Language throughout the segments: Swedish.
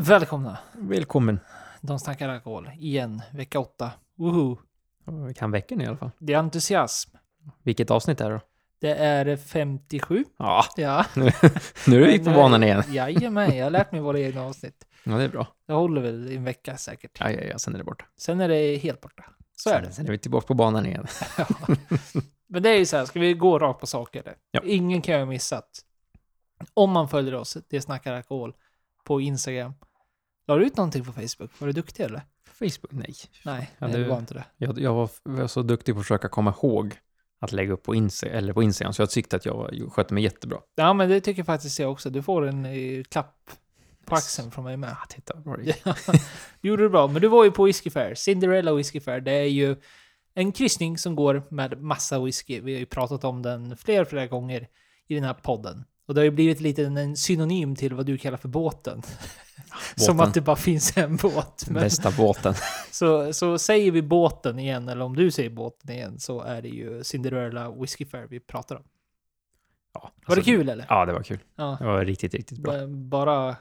Välkomna! Välkommen. De snackar alkohol. Igen, vecka åtta. Woho! Vi kan veckan i alla fall. Det är entusiasm. Vilket avsnitt är det då? Det är 57. Ja, Ja. nu är vi på banan eh, igen. Jajamän, jag har lärt mig våra egna avsnitt. Ja, det är bra. Det håller väl i en vecka säkert. Ja, ja, ja, sen är det borta. Sen är det helt borta. Så är sen, det. Sen är vi tillbaka på banan igen. Ja. Men det är ju så här, ska vi gå rakt på sak eller? Ja. Ingen kan ju ha missat. Om man följer oss, det snackar alkohol, på Instagram. La du ut någonting på Facebook? Var du duktig eller? Facebook? Nej. Nej, Ja, nej det- det var inte det. Jag, jag var, var så duktig på att försöka komma ihåg att lägga upp på, Insta, eller på Instagram, så jag tyckte att jag skötte mig jättebra. Ja, men det tycker faktiskt jag också. Du får en eh, klapp på axeln från mig med. Ah, titta vad bra. Ja, du gjorde det bra. Men du var ju på Whiskey Fair. Cinderella Whiskey Fair. Det är ju en kryssning som går med massa whisky. Vi har ju pratat om den flera, flera gånger i den här podden. Och det har ju blivit lite en synonym till vad du kallar för båten. Som Båten. att det bara finns en båt. Men, Bästa båten. så, så säger vi båten igen, eller om du säger båten igen, så är det ju Cinderella Whiskey Fair vi pratar om. Ja, Var alltså, det kul eller? Ja, det var kul. Ja. Det var riktigt, riktigt bra. Ba- Bara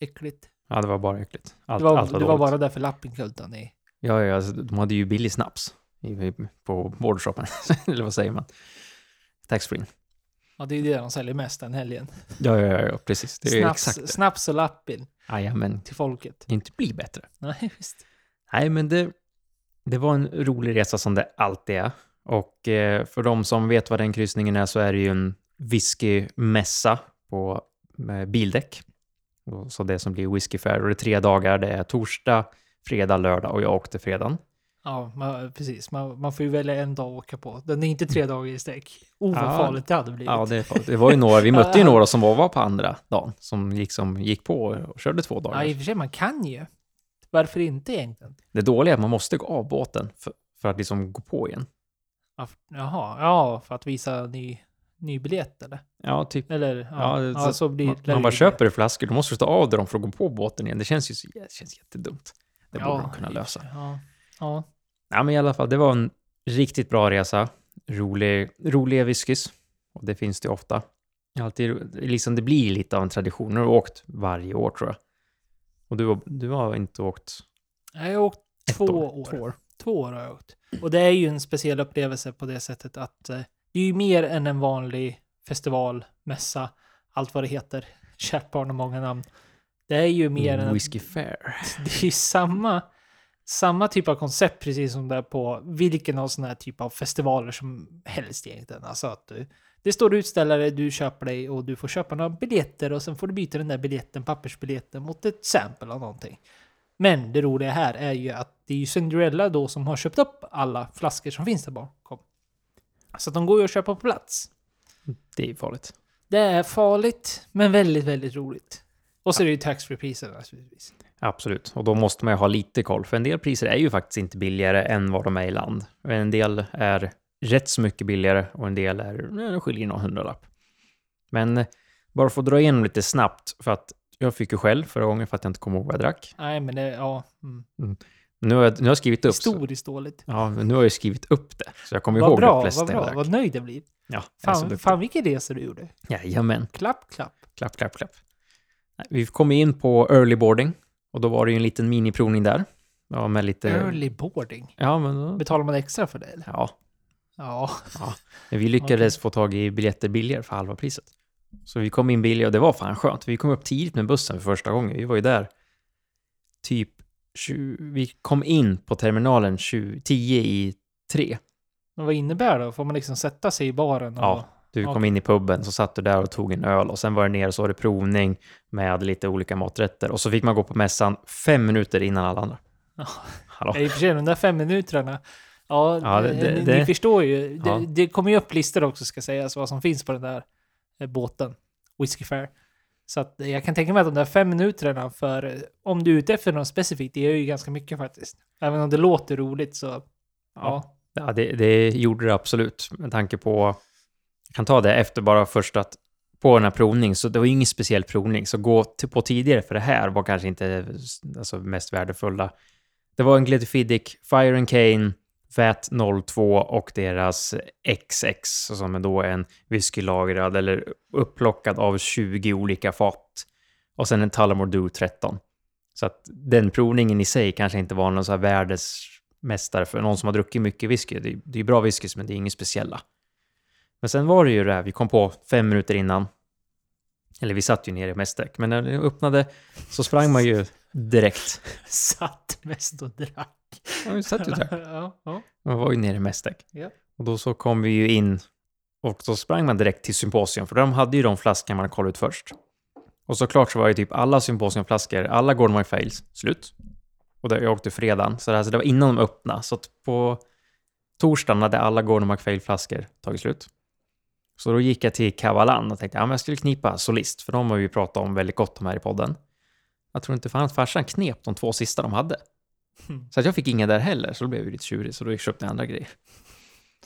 äckligt. Ja, det var bara äckligt. Allt, Du var, allt var du var bara där för lappinkultan i... Ja, ja, alltså, de hade ju billig snaps i, på bordshoppen. eller vad säger man? Taxfree. Ja, det är det de säljer mest den helgen. Ja, ja, ja, precis. Det är Snaps, exakt det. snaps och lappin Jajamän, till folket. det inte bli bättre. Nej, visst. Nej, men det, det var en rolig resa som det alltid är. Och eh, för de som vet vad den kryssningen är så är det ju en whiskymässa på bildäck. Så det som blir Whisky Fair. Och det är tre dagar. Det är torsdag, fredag, lördag och jag åkte fredagen. Ja, man, precis. Man, man får ju välja en dag att åka på. Den är inte tre dagar i sträck. Oh, vad Ja. farligt det hade blivit. Ja, det, är farligt. det var ju några, vi mötte ju några som var, var på andra dagen. Som liksom gick på och körde två dagar. Ja, i och för sig, man kan ju. Varför inte egentligen? Det dåliga är att man måste gå av båten för, för att liksom gå på igen. Jaha, ja, för att visa ny, ny biljett eller? Ja, typ. Eller, ja, Ja, det- så blir Man, man det bara bli. köper flaskor, då måste du ta av dem för att gå på båten igen. Det känns ju så, det känns jättedumt. Det borde Ja, de kunna lösa. Ja, ja. Ja, men i alla fall, det var en riktigt bra resa. Rolig, roliga whiskys. Och det finns det ju ofta. Alltid, liksom, det blir lite av en tradition. Nu har du åkt varje år tror jag. Och du, du har inte åkt Jag har åkt två år? år. Två år. Två år har jag åkt. Och det är ju en speciell upplevelse på det sättet att eh, det är ju mer än en vanlig festival, mässa, allt vad det heter. Kärt barn har många namn. Det är ju mer än... Whisky Fair. Det är ju samma, samma typ av koncept precis som det är på vilken av sådana här typ av festivaler som helst egentligen. Alltså att du, det står utställare, du köper dig och du får köpa några biljetter och sen får du byta den där biljetten, pappersbiljetten, mot ett sample av någonting. Men det roliga här är ju att det är ju Cinderella då som har köpt upp alla flaskor som finns där bakom. Så att de går ju att köpa på plats. Det är farligt. Det är farligt, men väldigt, väldigt roligt. Och så är det ju tax-free priser naturligtvis. Absolut, och då måste man ju ha lite koll, för en del priser är ju faktiskt inte billigare än vad de är i land. En del är rätt så mycket billigare och en del är, det skiljer någon hundralapp. Men eh, bara för att dra igenom lite snabbt, för att jag fick ju själv förra gången för att jag inte kom ihåg vad jag drack. Nej, men det, ja. Mm. Nu har jag, nu har jag skrivit upp, Historiskt dåligt. ja, men nu har jag skrivit upp det, så jag kommer Vad ihåg bra, de vad flesta jag bra. drack. Vad nöjd jag blir. Ja, Fan, fan vilken resa du gjorde. Jajamän, Klapp, klapp. klapp, klapp, klapp. Vi kom in på early boarding och då var det ju en liten miniprovning där. Ja, med lite... Early boarding. Ja, men då... Betalar man extra för det eller? Ja, Ja. Men vi lyckades få tag i biljetter billigare för halva priset. Så vi kom in billigare och det var fan skönt. Vi kom upp tidigt med bussen för första gången. Vi var ju där typ 20, vi kom in på terminalen 20, 10 i 3. Men vad innebär det? Får man liksom sätta sig i baren? Och... Ja. Du kom in i puben, så satt du där och tog en öl och sen var det ner och så var det provning med lite olika maträtter. Och så fick man gå på mässan fem minuter innan alla andra. Ja. Hallå. I och för sig, de där fem minuterna. Ja, Ja, det- eh, det- ni, ni det- förstår ju. Det, Ja. det kommer ju upp listor också ska sägas vad som finns på den där eh, båten. Whiskey Fair. Så att jag kan tänka mig att de där fem minuterna för eh, om du är ute efter något specifikt, det är ju ganska mycket faktiskt. Även om det låter roligt så ja. Ja, det, det gjorde det absolut. Med tanke på, kan ta det efter bara först att på den här provning, så det var ju ingen speciell provning, så gå till, på tidigare för det här var kanske inte alltså, mest värdefulla. Det var en Glenfiddich Fire and Cane VAT 02 och deras XX, som är då en whiskylagrad eller upplockad av 20 olika fat Och sen en Tullamore Dew 13. Så att den provningen i sig kanske inte var någon så här världsmästare för någon som har druckit mycket whisky. Det är, det är bra whisky, men det är inget speciella. Men sen var det ju det här, vi kom på fem minuter innan. Eller vi satt ju nere i mästdäck, men när det öppnade så sprang man ju direkt. Satt mest och drack. Ja, vi satt ju där. ja, ja. Man var ju nere i mästdäck. Ja. Och då så kom vi ju in och då sprang man direkt till symposium, för de hade ju de flaskorna man kollade ut först. Och såklart så var det typ alla symposiumflaskor, alla Gordon MacPhails, slut. Och där jag åkte fredagen, så det, alltså det var innan de öppnade. Så på torsdagen hade alla Gordon MacPhail-flaskor tagit slut. Så då gick jag till Kavalan och tänkte att ja, jag skulle knipa Solist, för de har vi ju pratat om väldigt gott om här i podden. Jag tror inte fan att farsan knep de två sista de hade. Mm. Så att jag fick inga där heller, så då blev jag ju lite tjurig, så då köpte jag andra grejer.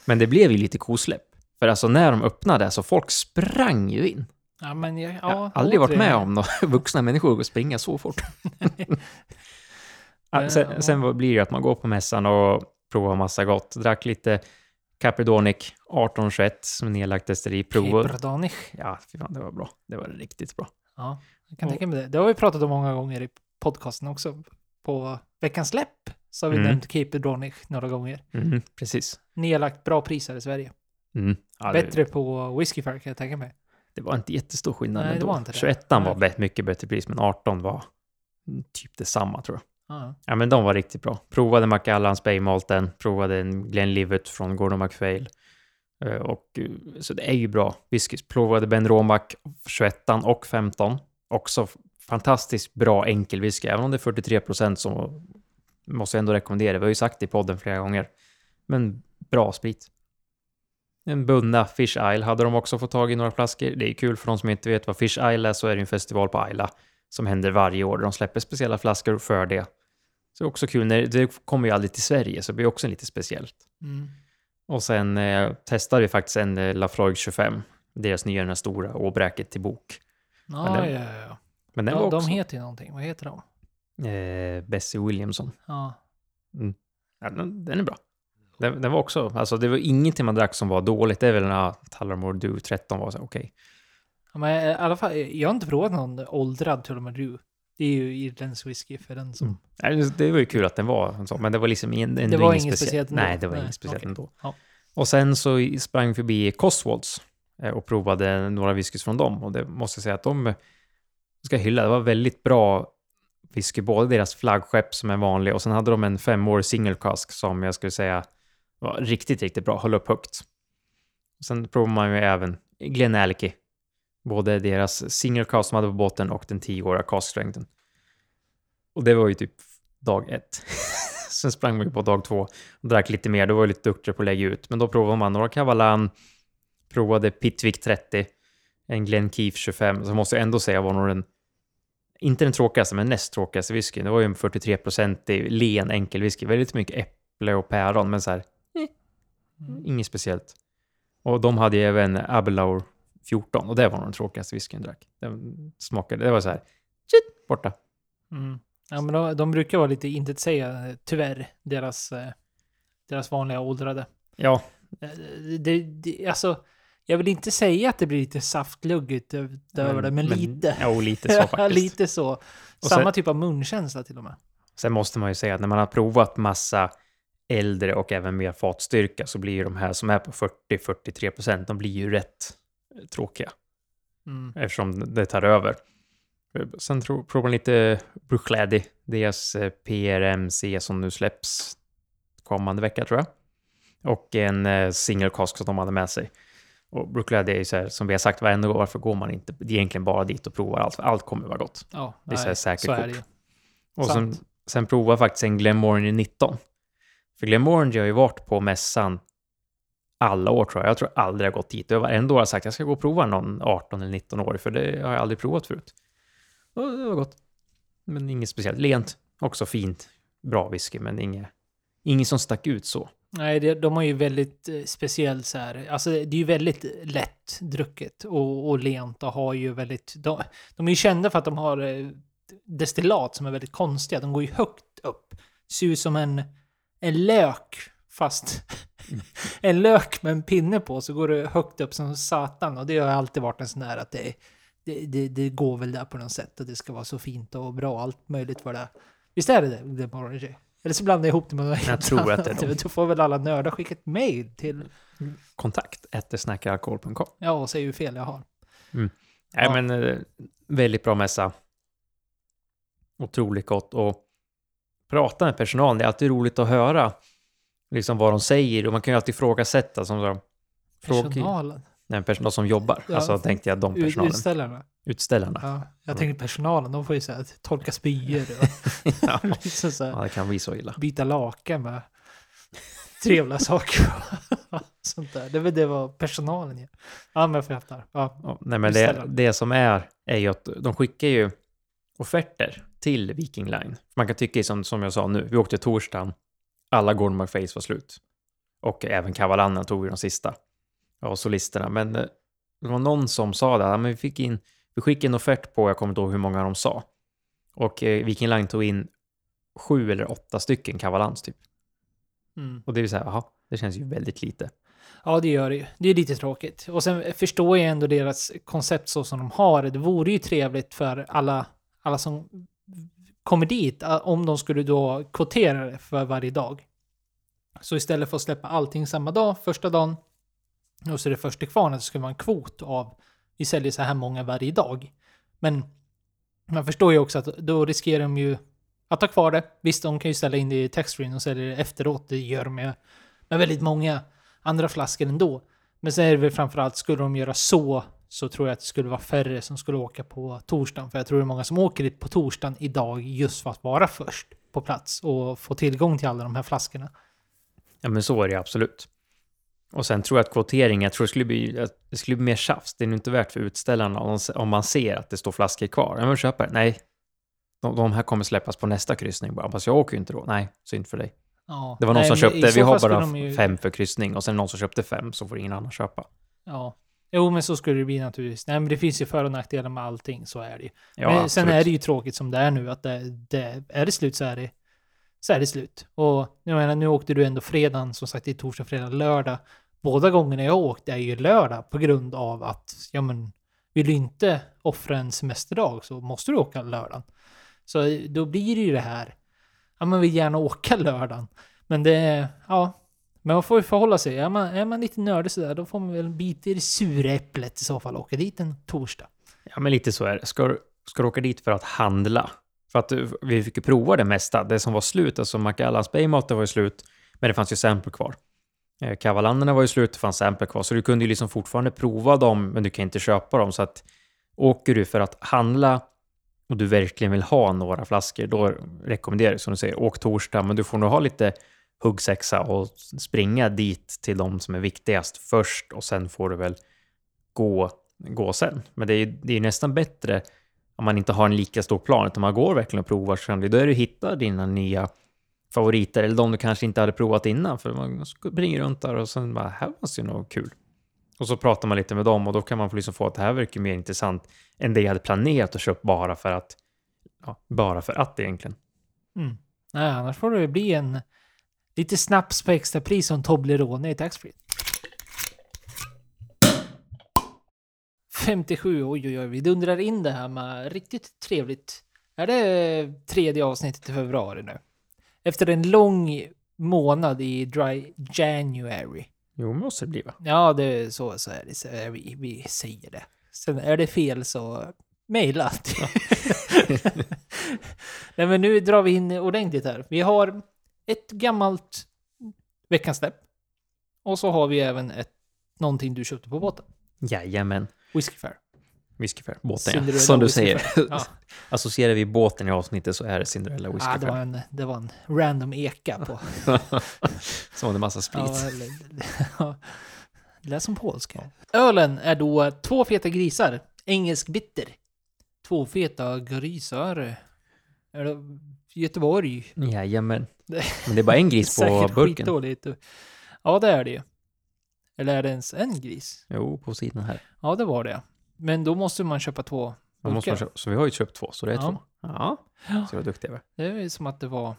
Men det blev ju lite kosläpp. För alltså när de öppnade, så folk sprang ju in. Ja, men jag, ja, Jag har aldrig varit med om några vuxna människor gå springa så fort. sen, sen blir det att man går på mässan och provar massa gott. Drack lite Capridonic 1821 som är nedlagt desteri. Provar. Kipradonich. Ja, fy fan, det var bra. Det var riktigt bra. Ja, jag kan Och- tänka mig det. Det har vi pratat om många gånger i podcasten också. På veckans släpp så har vi Mm. nämnt Kipradonich några gånger. Mm, precis. Nedlagt bra pris här i Sverige. Mm. Ja, det, Bättre på whiskyfär kan jag tänka mig. det var inte jättestor skillnad Nej, det ändå. var inte det. 21 var mycket bättre pris, men 18 var typ detsamma tror jag. Ja. Ja, men de var riktigt bra. Provade Macallans Bay Malten, provade en Glenlivet från Gordon MacPhail. Eh, och, eh, så det är ju bra whiskys. Provade Ben Romack 21 och 15. Också fantastiskt bra enkel whisky, även om det är 43 procent så måste jag ändå rekommendera. Vi har ju sagt det i podden flera gånger. Men bra sprit. En bunna Fish Isle hade de också fått tag i några flaskor. Det är kul för de som inte vet vad Fish Isle är så är det en festival på Isla som händer varje år. De släpper speciella flaskor för det. Så det är också kul, när det kommer ju aldrig till Sverige så det blir också lite speciellt. Mm. Och sen eh, testade vi faktiskt en eh, Lafroig 25, deras nya den här stora åbräket till bok. Men den- ja, ja, ja. Men den ja var de också heter ju någonting. Vad heter de? eh, Bessie Williamson. Ja. Ja, den, den är bra. Den, den var också, alltså det var ingenting man drack som var dåligt. Det är väl när Tullamore Dew 13 var så okej. Ja, Men i alla fall, jag har inte provat någon åldrad Tullamore Dew. Det är ju irländsk whisky för den som... Mm. Det- var ju kul att den var sån, men det var liksom en, en, Det var inget speciellt ändå? Nej, det var Nej, inget speciellt okej. ändå. Ja. Och sen så sprang vi förbi Coswolds eh, och provade några whiskys från dem. Och det måste jag säga att de eh, ska hylla. Det var väldigt bra whisky, både deras flaggskepp som är vanlig och sen hade de en femårig single cask som jag skulle säga var riktigt, riktigt bra, höll upp högt. Sen provar man ju även Glenallachie, både deras single cask som hade på båten och den 10-åriga cask-strengthen. Och det var ju typ dag ett. Sen sprang man ju på dag två och drack lite mer. Då var jag lite duktigare på att lägga ut. Men då provade man några Kavalan, provade Pitwick 30, en Glenkeefe 25. Så måste jag ändå säga var nog den, inte den tråkigaste, men näst tråkigaste whiskyn. Det var ju en 43-procentig len enkel whisky. Väldigt mycket äpple och päron, men så här, Mm. inget speciellt. Och de hade ju även Abelauer 14 och det var nog den tråkigaste whiskyn jag drack. Den smakade, det var så här, shit, borta. Mm. Ja, men de, de brukar vara lite intetsägande, tyvärr, deras, eh, deras vanliga åldrade. Ja, Eh, Det, det, alltså, jag vill inte säga att det blir lite saftluggigt över över det, men, lite. Ja, lite så faktiskt. lite så. Och Samma sen- typ av munkänsla till och med. Sen måste man ju säga att när man har provat massa äldre och även mer fatstyrka så blir ju de här som är på 40-43 procent, de blir ju rätt tråkiga Mm. eftersom det tar över. Sen provar man lite Bruichladdie, deras eh, PRMC som nu släpps kommande vecka tror jag. Och en eh, single cask som de hade med sig. Och Bruichladdie är ju så här, som vi har sagt varenda gång, varför går man inte det är egentligen bara dit och provar allt? För allt kommer vara gott. Ja, Det är så här säkert så kort. Och sen, sen prova jag faktiskt en Glenmorangie 19. För Glenmorangie har ju varit på mässan alla år tror jag. Jag tror aldrig jag har gått dit. Jag har varenda år sagt att jag ska gå och prova någon 18 eller 19 år, för det har jag aldrig provat förut. Och det var gott. Men inget speciellt. Lent, också fint. Bra whisky, men inget, inget som stack ut så. Nej, det, de har ju väldigt eh, speciellt så här. Alltså det är ju väldigt lätt drucket och, och lent och har ju väldigt... De, de är ju kända för att de har eh, destillat som är väldigt konstiga. De går ju högt upp. Ser ut som en, en lök, fast en lök med en pinne på så går det högt upp som satan. Och det har alltid varit en sån där att det det, det, det går väl där på något sätt och det ska vara så fint och bra allt möjligt vad det är. Visst är det det? det? Eller så blandar jag ihop det med något helt tror att det är annat. Då får väl alla nördar skicka ett mail till... Kontakt snackaralkohol.com. Ja, och säga hur fel jag har. Nej, Ja. men eh, väldigt bra mässa. Otroligt gott och prata med personalen. Det är alltid roligt att höra liksom vad de säger och man kan ju alltid ifrågasätta som fråga, Personalen. nej, personal som jobbar. Ja. Alltså tänkte jag de personalen. Utställarna. Utställarna. Ja, jag Mm. tänker personalen, de får ju så här, tolka spyor och Ja. liksom så här, ja, det kan bli så illa. byta lakan med trevliga saker. Sånt där. Det väl det vad personalen gör. Ja, men jag fattar. Ja. Ja, nej, men det, det som är, är ju att de skickar ju offerter till Viking Line. Man kan tycka som, som jag sa nu, vi åkte torsdagen, alla Gordon McFace var slut. Och även Kavalanna tog vi de sista. Och solisterna. Men eh, det var någon som sa det, men vi fick in, vi skickade en offert på, jag kommer inte ihåg hur många de sa. Och eh, Viking Line tog in sju eller åtta stycken Kavalans typ. Mm. Och det är ju så här, jaha, det känns ju väldigt lite. ja, det gör det ju. Det är lite tråkigt. Och sen förstår jag ändå deras koncept så som de har det. Det vore ju trevligt för alla, alla som kommer dit, eh, om de skulle då kvotera det för varje dag. Så istället för att släppa allting samma dag, första dagen, och så är det första till kvarnen, så ska man ha en kvot av vi säljer så här många varje dag. Men man förstår ju också att då riskerar de ju att ha kvar det. Visst, de kan ju ställa in det i taxfree och sälja det efteråt. Det gör de med, med väldigt många andra flaskor ändå. Men sen är det väl framförallt, skulle de göra så, så tror jag att det skulle vara färre som skulle åka på torsdagen. För jag tror det är många som åker dit på torsdagen idag just för att vara först på plats och få tillgång till alla de här flaskorna. Ja, men så är det absolut. Och sen tror jag att kvotering, jag tror det skulle bli, att det skulle bli mer tjafs. Det är nog inte värt för utställarna om, man ser att det står flaskor kvar. Vill köpa det. Nej, de, de här kommer släppas på nästa kryssning bara. Fast jag åker ju inte då. Nej, synd för dig. Ja. Det var någon Nej, som men köpte, vi har bara ju- fem för kryssning och sen någon som köpte fem så får ingen annan köpa. Ja. Jo, men så skulle det bli naturligtvis. Nej, men det finns ju för och nackdelar med allting, så är det ju. Ja, men absolut. sen är det ju tråkigt som det är nu, att det, det, är det slut så är det, så är det slut. Och jag menar, nu åkte du ändå fredagen, som sagt, är torsdag, fredag, lördag. Båda gångerna jag åkt är ju lördag på grund av att, ja men, vill du inte offra en semesterdag så måste du åka lördagen. Så då blir det ju det här, ja man vill gärna åka lördagen. Men det, ja, men man får ju förhålla sig. Är man, är man lite nördig sådär, då får man väl bita i det sura äpplet i så fall och åka dit en torsdag. Ja, men lite så är det. Ska, du- ska du åka dit för att handla? För att eh, vi fick ju prova det mesta. Det som var slut, alltså Macallans Baymater var ju slut, men det fanns ju sample kvar. Eh, Kavalanderna var ju slut, det fanns sample kvar, så du kunde ju liksom fortfarande prova dem, men du kan inte köpa dem. Så att åker du för att handla och du verkligen vill ha några flaskor, då rekommenderar jag som du säger, åk torsdag, men du får nog ha lite huggsexa och springa dit till de som är viktigast först och sen får du väl gå, gå sen. Men det är ju det är nästan bättre om man inte har en lika stor plan, utan man går verkligen och provar sen. Då är du hittar dina nya favoriter, eller de du kanske inte hade provat innan, för man springer runt där och sen bara, här var ju något kul. Och så pratar man lite med dem och då kan man få liksom få att det här verkar mer intressant än det jag hade planerat att köpa bara för att, ja, bara för att egentligen. Mm. Nej, annars får det ju bli en lite snaps på extra pris och en Toblerone i taxfree. 57, oj oj oj, vi dundrar in det här med riktigt trevligt. Är det tredje avsnittet i februari nu? Efter en lång månad i dry January. Jo, måste det bli va? Ja, det är så, så är det. Så är vi, vi säger det. Sen är det fel så mejla. Nej, men nu drar vi in ordentligt här. Vi har ett gammalt veckans släpp. Och så har vi även ett, någonting du köpte på båten. Jajamän. Whisky Fair. Whiskyfair. Båten Cinderella ja. Som du säger. Fair. Ja. Associerar vi båten i avsnittet så är det Cinderella Ah, det, Whiskyfair. var en, det var en random eka på... Som hade massa sprit. Ja, eller- ja. Det lät som polska. Ölen är då två feta grisar. Engelsk bitter. Två feta grisar. Göteborg? Jajamän. Men det är bara en gris på burken. skitdåligt. Ja, det är det ju. Eller är det ens en gris? Jo, på sidan här. Ja, det var det. Men då måste man köpa två Man måste man köpa. Så vi har ju köpt två, så det är Ja. två. Ja, så vad duktiga vi är. Det är som att det var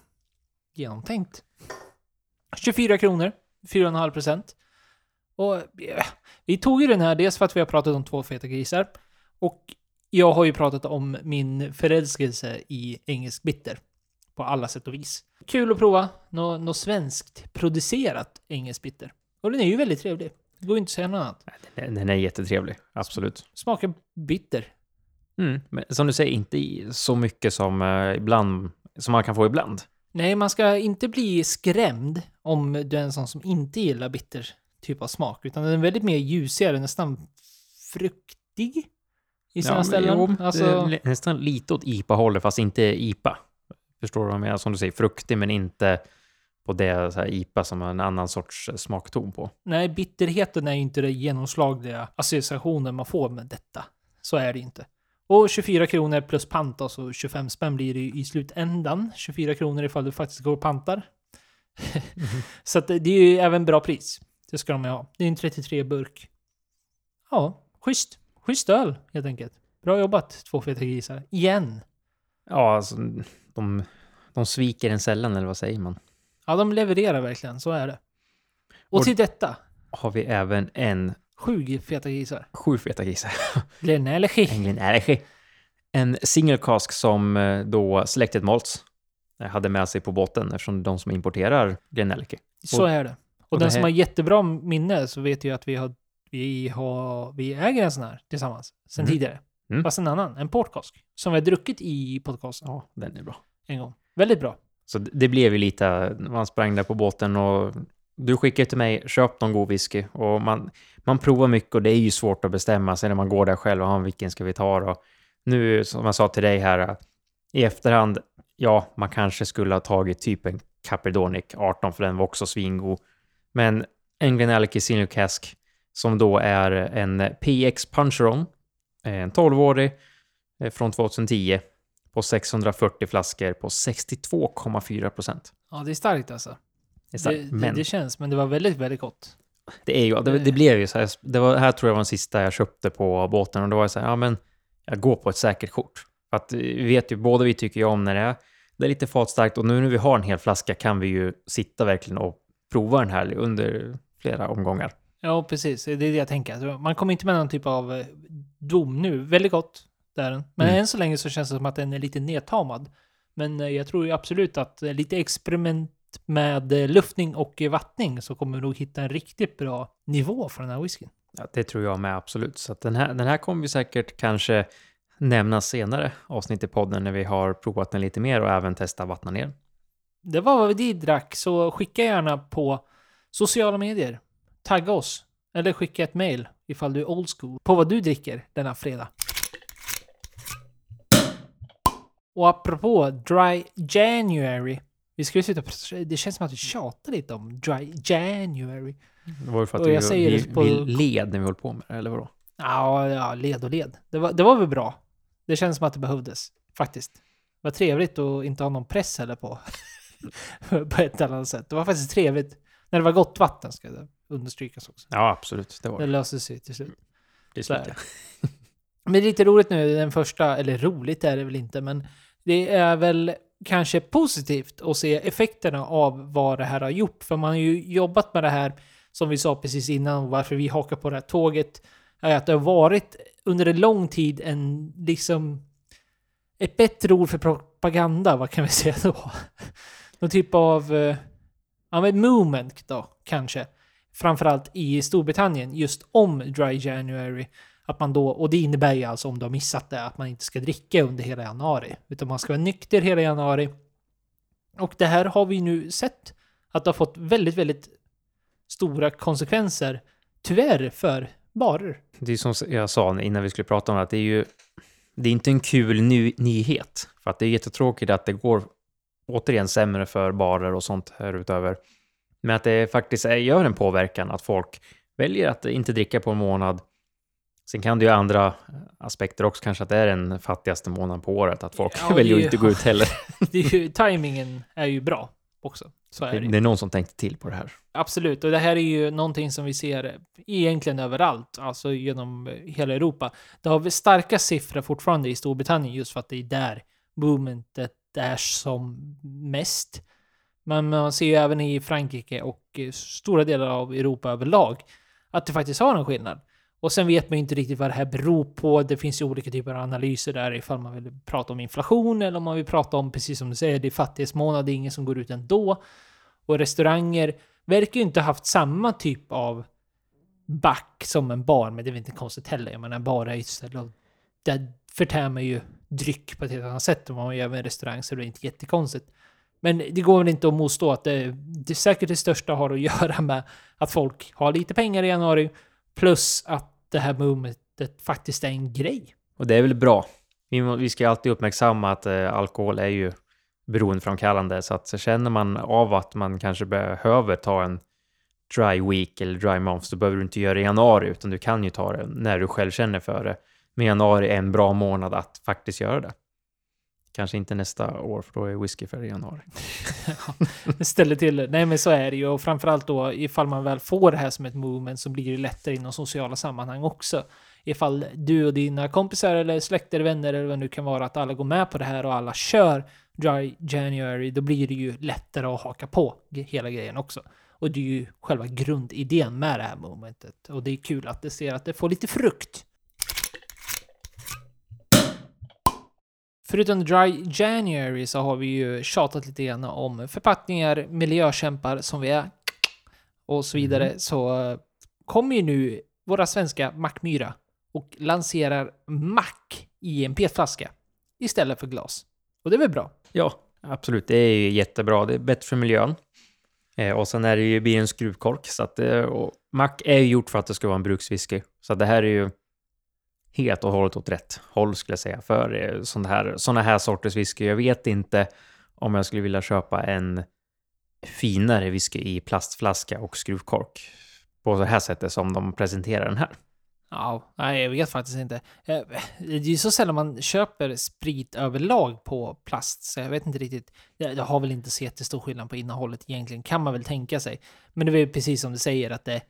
genomtänkt. 24 kronor, 4,5 procent. Och ja, vi tog ju den här dels för att vi har pratat om två feta grisar. Och Jag har ju pratat om min förälskelse i engelsk bitter. På alla sätt och vis. Kul att prova något nå svenskt producerat engelsk bitter. Och den är ju väldigt trevlig. Det går inte att säga något annat. Den den är jättetrevlig, absolut. Smakar bitter. Mm. Men som du säger, inte så mycket som eh, ibland, som man kan få ibland. Nej, man ska inte bli skrämd om du är en sån som inte gillar bitter typ av smak. Utan den är väldigt mer ljusigare, nästan fruktig i sina men ställen. jo, alltså, nästan lite åt IPA-hållet, fast inte IPA. Förstår du vad jag menar? Som du säger, fruktig, men inte på det så här IPA som en annan sorts smakton på. nej, bitterheten är ju inte den genomslagliga associationen man får med detta. Så är det inte. Och 24 kronor plus pant, alltså 25 spänn blir det i slutändan. 24 kronor ifall du faktiskt går och pantar. Så att det är ju även bra pris. Det ska de ju ha. Det är en 33 burk. Ja, schysst. Schysst öl, helt enkelt. Bra jobbat, två feta grisar. Igen. Ja, alltså, de, de sviker en sällan, eller vad säger man? Ja, de levererar verkligen. Så är det. Och, Och- till detta, Har vi även en sju feta grisar. sju feta grisar. Glenellechi. England Energy. En single cask som eh, då Selected Malts eh, hade med sig på båten eftersom de som importerar Glenellery. Så är det. Och, och den det som här- har jättebra minne så vet ju att vi har, vi har, vi äger en sån här tillsammans sen Mm. tidigare. Mm. Fast en annan, en portkask. Som vi har druckit i podcasten Ja, den är bra. en gång. Väldigt bra. Så det- blev ju lite, man sprang där på båten och du skickade till mig, köp någon god whisky. Och man, man provar mycket och det är ju svårt att bestämma sig när man går där själv, och vilken ska vi ta då? Nu, som jag sa till dig här, i efterhand, ja, man kanske skulle ha tagit typ en Caperdonic 18, för den var också svingod. Men en Senior Cask, som då är en PX Puncheron, en 12-årig eh, från 2010, på 640 flaskor på 62,4 procent. Ja, det är starkt alltså. Det, starkt, det, men det känns, men det var väldigt, väldigt gott. det är ju, det, det blev ju så här, det var, här tror jag var den sista jag köpte på båten och då var jag så här, ja men jag går på ett säkert kort. För att vi vet ju, båda vi tycker ju om när det är, det är lite fatstarkt och nu när vi har en hel flaska kan vi ju sitta verkligen och prova den här under flera omgångar. Ja, precis. Det är det jag tänker. Alltså, Man kommer inte med någon typ av eh, dom nu. Väldigt gott, det är den. Men Mm. än så länge så känns det som att den är lite nedtamad. Men eh, jag tror ju absolut att eh, lite experiment med luftning och vattning så kommer vi nog hitta en riktigt bra nivå för den här whiskyn. Ja, det tror jag med absolut. Så att den, här, den här kommer vi säkert kanske nämna senare avsnitt i podden när vi har provat den lite mer och även testa vattna ner. Det var vad vi drack, så skicka gärna på sociala medier. Tagga oss. Eller skicka ett mail ifall du är old school på vad du dricker denna fredag. Och apropå Dry January. Vi ju sluta... Det känns som att vi tjatar lite om Dry January. Det var ju för att Och vi, jag säger vi, på- vi led när vi höll på med det, eller vadå? Ja, ja, led och led. Det var, det var väl bra. Det känns som att det behövdes, faktiskt. Det var trevligt att inte ha någon press heller på. på ett eller annat sätt. Det var faktiskt trevligt. När det var gott vatten, ska det understrykas också. Ja, absolut. Det var Det det. löste sig till slut. det. så är. Men det är lite roligt nu, den första, eller roligt är det väl inte, men det är väl kanske positivt att se effekterna av vad det här har gjort. För man har ju jobbat med det här, som vi sa precis innan, och varför vi hakar på det här tåget, är att det har varit under en lång tid en, liksom, ett bättre ord för propaganda, vad kan vi säga då? Någon typ av, eh, ja men movement då, kanske. Framförallt i Storbritannien, just om Dry January. Att man då, och det innebär ju alltså om du har missat det, att man inte ska dricka under hela januari. Utan man ska vara nykter hela januari. Och det här har vi nu sett att det har fått väldigt, väldigt stora konsekvenser, tyvärr, för barer. Det är som jag sa innan vi skulle prata om det, att det är ju det är inte en kul ny, nyhet. För att det är jättetråkigt att det går återigen sämre för barer och sånt här utöver. Men att det faktiskt är, gör en påverkan att folk väljer att inte dricka på en månad. Sen kan det ju andra aspekter också, kanske att det är den fattigaste månaden på året, att folk Ja, väljer att inte gå ut heller. Det är ju, timingen är ju bra också. Så är Det, det. det är någon som tänkte till på det här. Absolut, och det här är ju någonting som vi ser egentligen överallt, alltså genom hela Europa. Det har vi starka siffror fortfarande i Storbritannien just för att det är där movementet är som mest. Men man ser ju även i Frankrike och eh, stora delar av Europa överlag att det faktiskt har en skillnad. Och sen vet man ju inte riktigt vad det här beror på. Det finns ju olika typer av analyser där ifall man vill prata om inflation eller om man vill prata om, precis som du säger, det är fattighetsmånad, det är ingen som går ut ändå. Och restauranger verkar ju inte haft samma typ av back som en bar, men det är väl inte konstigt heller. Jag menar, en bar är ju ett ställe och där förtär man ju dryck på ett helt annat sätt än vad man gör med en restaurang, så det är inte jättekonstigt. Men det går väl inte att motstå att det, det säkert det största har att göra med att folk har lite pengar i januari, plus att det här momentet faktiskt är en grej. Och det är väl bra. Vi, vi ska ju alltid uppmärksamma att eh, alkohol är ju beroendeframkallande, så att så känner man av att man kanske behöver ta en dry week eller dry month så behöver du inte göra det i januari, utan du kan ju ta det när du själv känner för det. Men januari är en bra månad att faktiskt göra det. Kanske inte nästa år, för då är whisky i januari. Ställer till. Nej men så är det ju. Och framförallt då ifall man väl får det här som ett movement så blir det lättare inom sociala sammanhang också. Ifall du och dina kompisar eller släkter, vänner eller vad det nu kan vara att alla går med på det här och alla kör Dry January, då blir det ju lättare att haka på hela grejen också. Och det är ju själva grundidén med det här momentet. Och det är kul att det ser att det får lite frukt. Förutom Dry January så har vi ju tjatat lite grann om förpackningar, miljökämpar som vi är och så vidare. Så eh, kommer ju nu våra svenska Mackmyra och lanserar mack i en petflaska istället för glas. Och det är väl bra? Ja, absolut. Det är ju jättebra. Det är bättre för miljön. Eh, och sen är det ju blir en skruvkork. Så att, eh, och Mac är ju gjort för att det ska vara en brukswhisky. Så det här är ju helt och hållet åt rätt håll skulle jag säga. För eh, sådana här, såna här sorters whisky. Jag vet inte om jag skulle vilja köpa en finare whisky i plastflaska och skruvkork. På det här sättet som de presenterar den här. Ja, nej, jag vet faktiskt inte. Eh, det är ju så sällan man köper sprit överlag på plast, så jag vet inte riktigt. Jag har väl inte så jättestor skillnad på innehållet egentligen, kan man väl tänka sig. Men det är väl precis som du säger att det,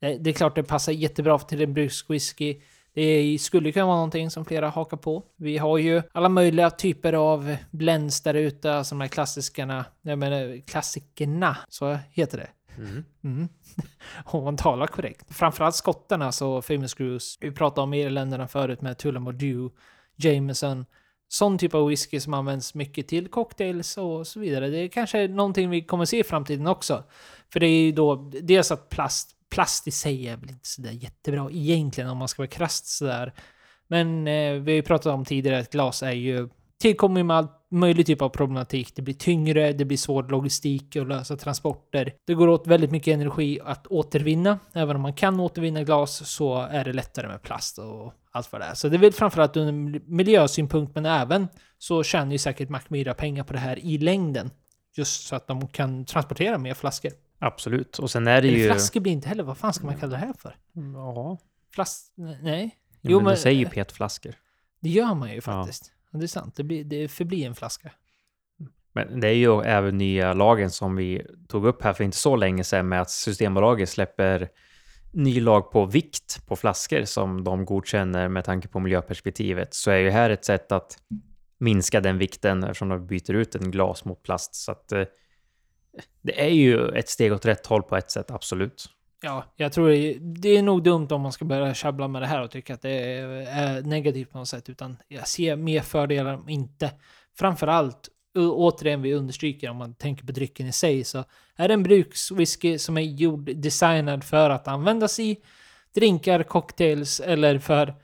det det är klart det passar jättebra till en brukswhisky. Det skulle kunna vara någonting som flera hakar på. Vi har ju alla möjliga typer av blends där ute, alltså de här klassikerna, jag menar klassikerna, så heter det. Mm. Om man talar korrekt. Framförallt skottarna, så Famous Cruise. Vi pratade om Irländarna förut med Tullamore Jameson. Sån typ av whisky som används mycket till cocktails och så vidare. Det är kanske någonting vi kommer se i framtiden också. För det är ju då dels att plast, plast i sig är väl inte sådär jättebra egentligen om man ska vara krasst sådär. Men eh, vi har ju pratat om tidigare att glas är ju tillkommer med all möjlig typ av problematik. Det blir tyngre, det blir svår logistik och lösa transporter. Det går åt väldigt mycket energi att återvinna. Även om man kan återvinna glas så är det lättare med plast och allt vad det är. Så det är väl framförallt ur miljösynpunkt, men även så tjänar ju säkert Mackmyra pengar på det här i längden. Just så att de kan transportera mer flaskor. Absolut. Och sen är det Eller ju... flaskor blir inte heller, vad fan ska man kalla det här för? Ja. Flask... Nej. Jo, Jo, men, men- du säger ju petflaskor. Det gör man ju faktiskt. Ja. Det är sant, det, blir, det förblir en flaska. Men det är ju även nya lagen som vi tog upp här för inte så länge sedan med att Systembolaget släpper ny lag på vikt på flaskor som de godkänner med tanke på miljöperspektivet så är ju här ett sätt att minska den vikten eftersom de byter ut en glas mot plast. Så att eh, det är ju ett steg åt rätt håll på ett sätt, absolut. Ja, jag tror det är, det är nog dumt om man ska börja tjabbla med det här och tycka att det är, är negativt på något sätt, utan jag ser mer fördelar om inte. Framförallt, allt, återigen vi understryker om man tänker på drycken i sig, så är det en brukswhisky som är gjord, designad för att användas i drinkar, cocktails eller för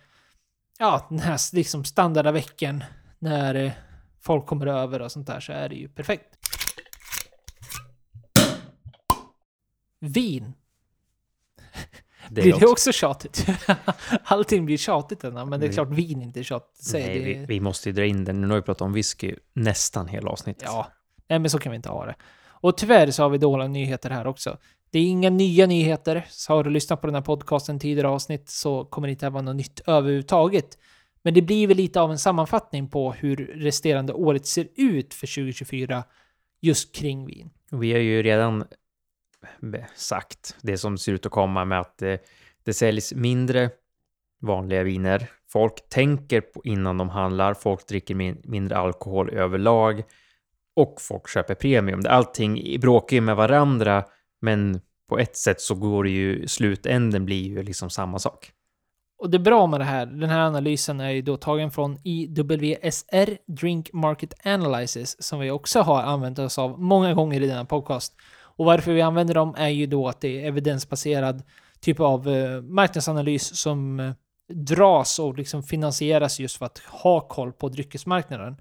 ja, den här liksom standarda veckan när eh, folk kommer över och sånt där så är det ju perfekt. Vin. Det blir det också- tjatigt? Allting blir tjatigt ändå, men det är Mm. klart vin inte är tjatigt. i sig. Nej, vi, vi måste ju dra in den. Nu har vi pratat om whisky nästan hela avsnittet. Ja, nej men så kan vi inte ha det. Och tyvärr så har vi dåliga nyheter här också. Det är inga nya nyheter. Så har du lyssnat på den här podcasten tidigare avsnitt så kommer det inte vara något nytt överhuvudtaget. Men det blir väl lite av en sammanfattning på hur resterande året ser ut för 2024 just kring vin. Vi har ju redan sagt det som ser ut att komma med att det, det säljs mindre vanliga viner. Folk tänker på innan de handlar, folk dricker min, mindre alkohol överlag och folk köper premium. Allting bråkar ju med varandra, men på ett sätt så går det ju, slutänden blir ju liksom samma sak. Och det bra med det här, den här analysen är ju då tagen från IWSR, Drink Market Analysis, som vi också har använt oss av många gånger i denna podcast. Och varför vi använder dem är ju då att det är evidensbaserad typ av eh, marknadsanalys som eh, dras och liksom finansieras just för att ha koll på dryckesmarknaden.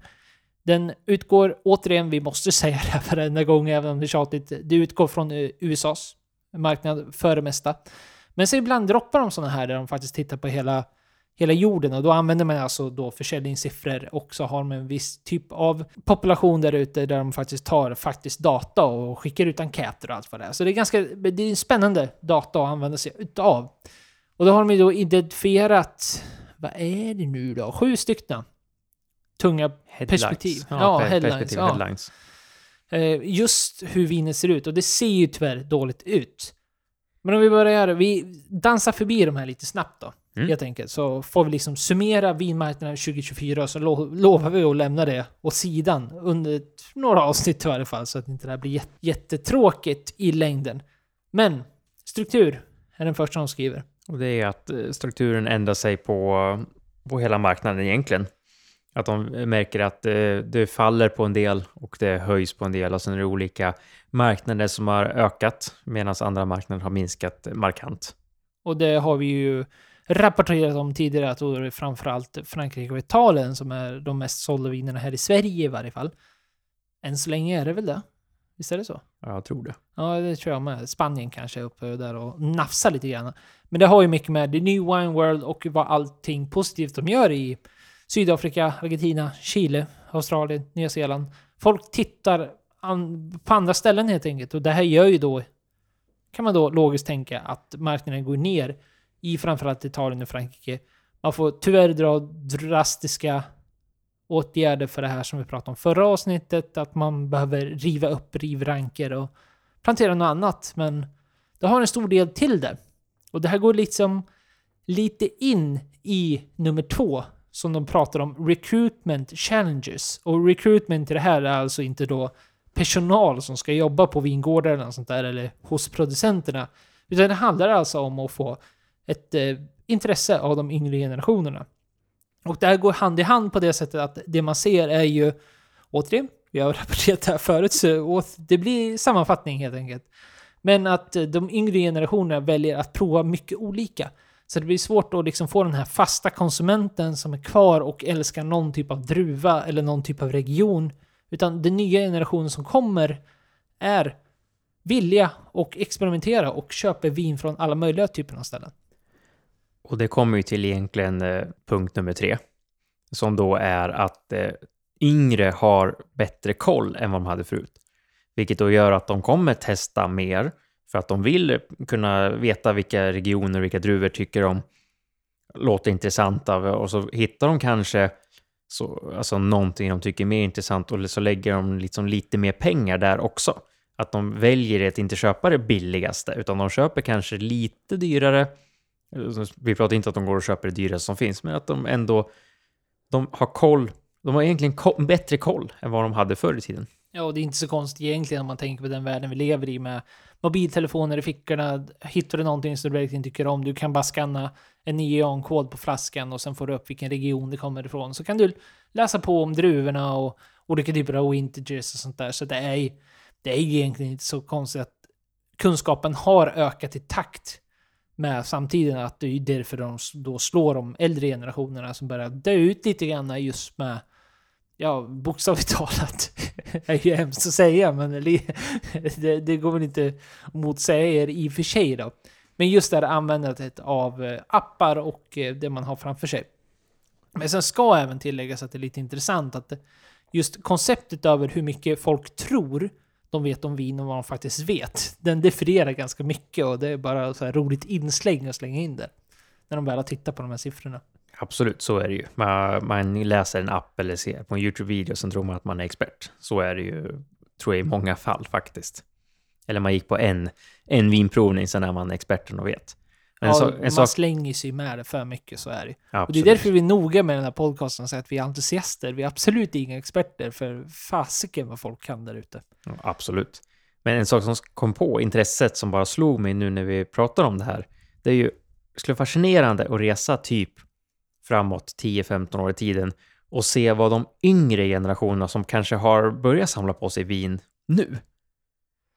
Den utgår, återigen, vi måste säga det här varenda gång, även om det är tjatigt, det utgår från eh, USAs marknad för det mesta. Men så ibland droppar de sådana här där de faktiskt tittar på hela, hela jorden och då använder man alltså då försäljningssiffror och så har de en viss typ av population där ute där de faktiskt tar faktiskt data och skickar ut enkäter och allt vad det är. Så det är ganska det är spännande data att använda sig utav. Och då har de ju då identifierat, vad är det nu då? Sju stycken tunga Headlines. Perspektiv. Ja, Ja, headlines, perspektiv, ja. headlines. Eh, just hur vinet ser ut. Och det ser ju tyvärr dåligt ut. Men om vi börjar, vi dansar förbi de här lite snabbt då. Mm. Helt enkelt. Så får vi liksom summera vinmarknaden 2024 och så lo lovar vi att lämna det åt sidan under några avsnitt i varje fall. Så att inte det här blir jät- jättetråkigt i längden. Men struktur är den första de skriver. Och det är att eh, strukturen ändrar sig på, på hela marknaden egentligen. Att de märker att det, det faller på en del och det höjs på en del och sen är det olika marknader som har ökat medan andra marknader har minskat markant. Och det har vi ju rapporterat om tidigare att då är det framförallt Frankrike och Italien som är de mest sålda vinerna här i Sverige i varje fall. Än så länge är det väl det? Visst är det så? Ja, jag tror det. Ja, det tror jag med. Spanien kanske är uppe där och nafsar lite grann. Men det har ju mycket med The New Wine World och vad allting positivt de gör i Sydafrika, Argentina, Chile, Australien, Nya Zeeland. Folk tittar på andra ställen helt enkelt. Och det här gör ju då, kan man då logiskt tänka, att marknaden går ner i framförallt Italien och Frankrike. Man får tyvärr dra drastiska åtgärder för det här som vi pratade om förra avsnittet, att man behöver riva upp rivranker och plantera något annat. Men det har en stor del till det. Och det här går liksom lite in i nummer två som de pratar om recruitment challenges. Och recruitment i det här är alltså inte då personal som ska jobba på vingårdar eller något sånt där eller hos producenterna. Utan det handlar alltså om att få ett eh, intresse av de yngre generationerna. Och det här går hand i hand på det sättet att det man ser är ju, återigen, vi har rapporterat det här förut, så det blir sammanfattning helt enkelt. Men att eh, de yngre generationerna väljer att prova mycket olika. Så det blir svårt att liksom få den här fasta konsumenten som är kvar och älskar någon typ av druva eller någon typ av region. Utan den nya generationen som kommer är villiga och experimentera och köper vin från alla möjliga typer av ställen. Och det kommer ju till egentligen eh, punkt nummer tre. Som då är att eh, yngre har bättre koll än vad de hade förut. Vilket då gör att de kommer testa mer för att de vill kunna veta vilka regioner och vilka druvor tycker de låter intressanta och så hittar de kanske så, alltså någonting de tycker är mer intressant och så lägger de liksom lite mer pengar där också. Att de väljer att inte köpa det billigaste utan de köper kanske lite dyrare Alltså, vi pratar inte att de går och köper det dyraste som finns, men att de ändå de har koll. De har egentligen koll, bättre koll än vad de hade förr i tiden. Ja, och det är inte så konstigt egentligen om man tänker på den världen vi lever i med mobiltelefoner i fickorna. Hittar du någonting som du verkligen tycker om, du kan bara scanna en neonkod på flaskan och sen får du upp vilken region det kommer ifrån. Så kan du läsa på om druvorna och olika typer av vintages och sånt där. Så det är, det är egentligen inte så konstigt att kunskapen har ökat i takt med samtiden. Att det är därför de då slår de äldre generationerna som börjar dö ut lite grann just med Ja, bokstavligt talat. Det är ju hemskt att säga, men det, det går väl inte att motsäga er i och för sig då. Men just det här användandet av eh, appar och eh, det man har framför sig. Men sen ska även tilläggas att det är lite intressant att just konceptet över hur mycket folk tror de vet om vin och vad de faktiskt vet, den definierar ganska mycket och det är bara så här roligt insläng att slänga in det. När de väl har tittat på de här siffrorna. Absolut, så är det ju. Man, man läser en app eller ser på en YouTube-video som tror man att man är expert. Så är det ju, tror jag, i många fall faktiskt. Eller man gick på en, en vinprovning, sen är man experten och vet. Ja, så, man sak... slänger sig med det för mycket, så är det. Och det är Absolut. därför vi är noga med den här podcasten säger att vi är entusiaster. Vi är absolut inga experter, för fasiken vad folk kan där ute. Ja, Absolut. Men en sak som kom på intresset som bara slog mig nu när vi pratar om det här, det är ju skulle vara fascinerande att resa typ framåt 10-15 år i tiden och se vad de yngre generationerna som kanske har börjat samla på sig vin nu.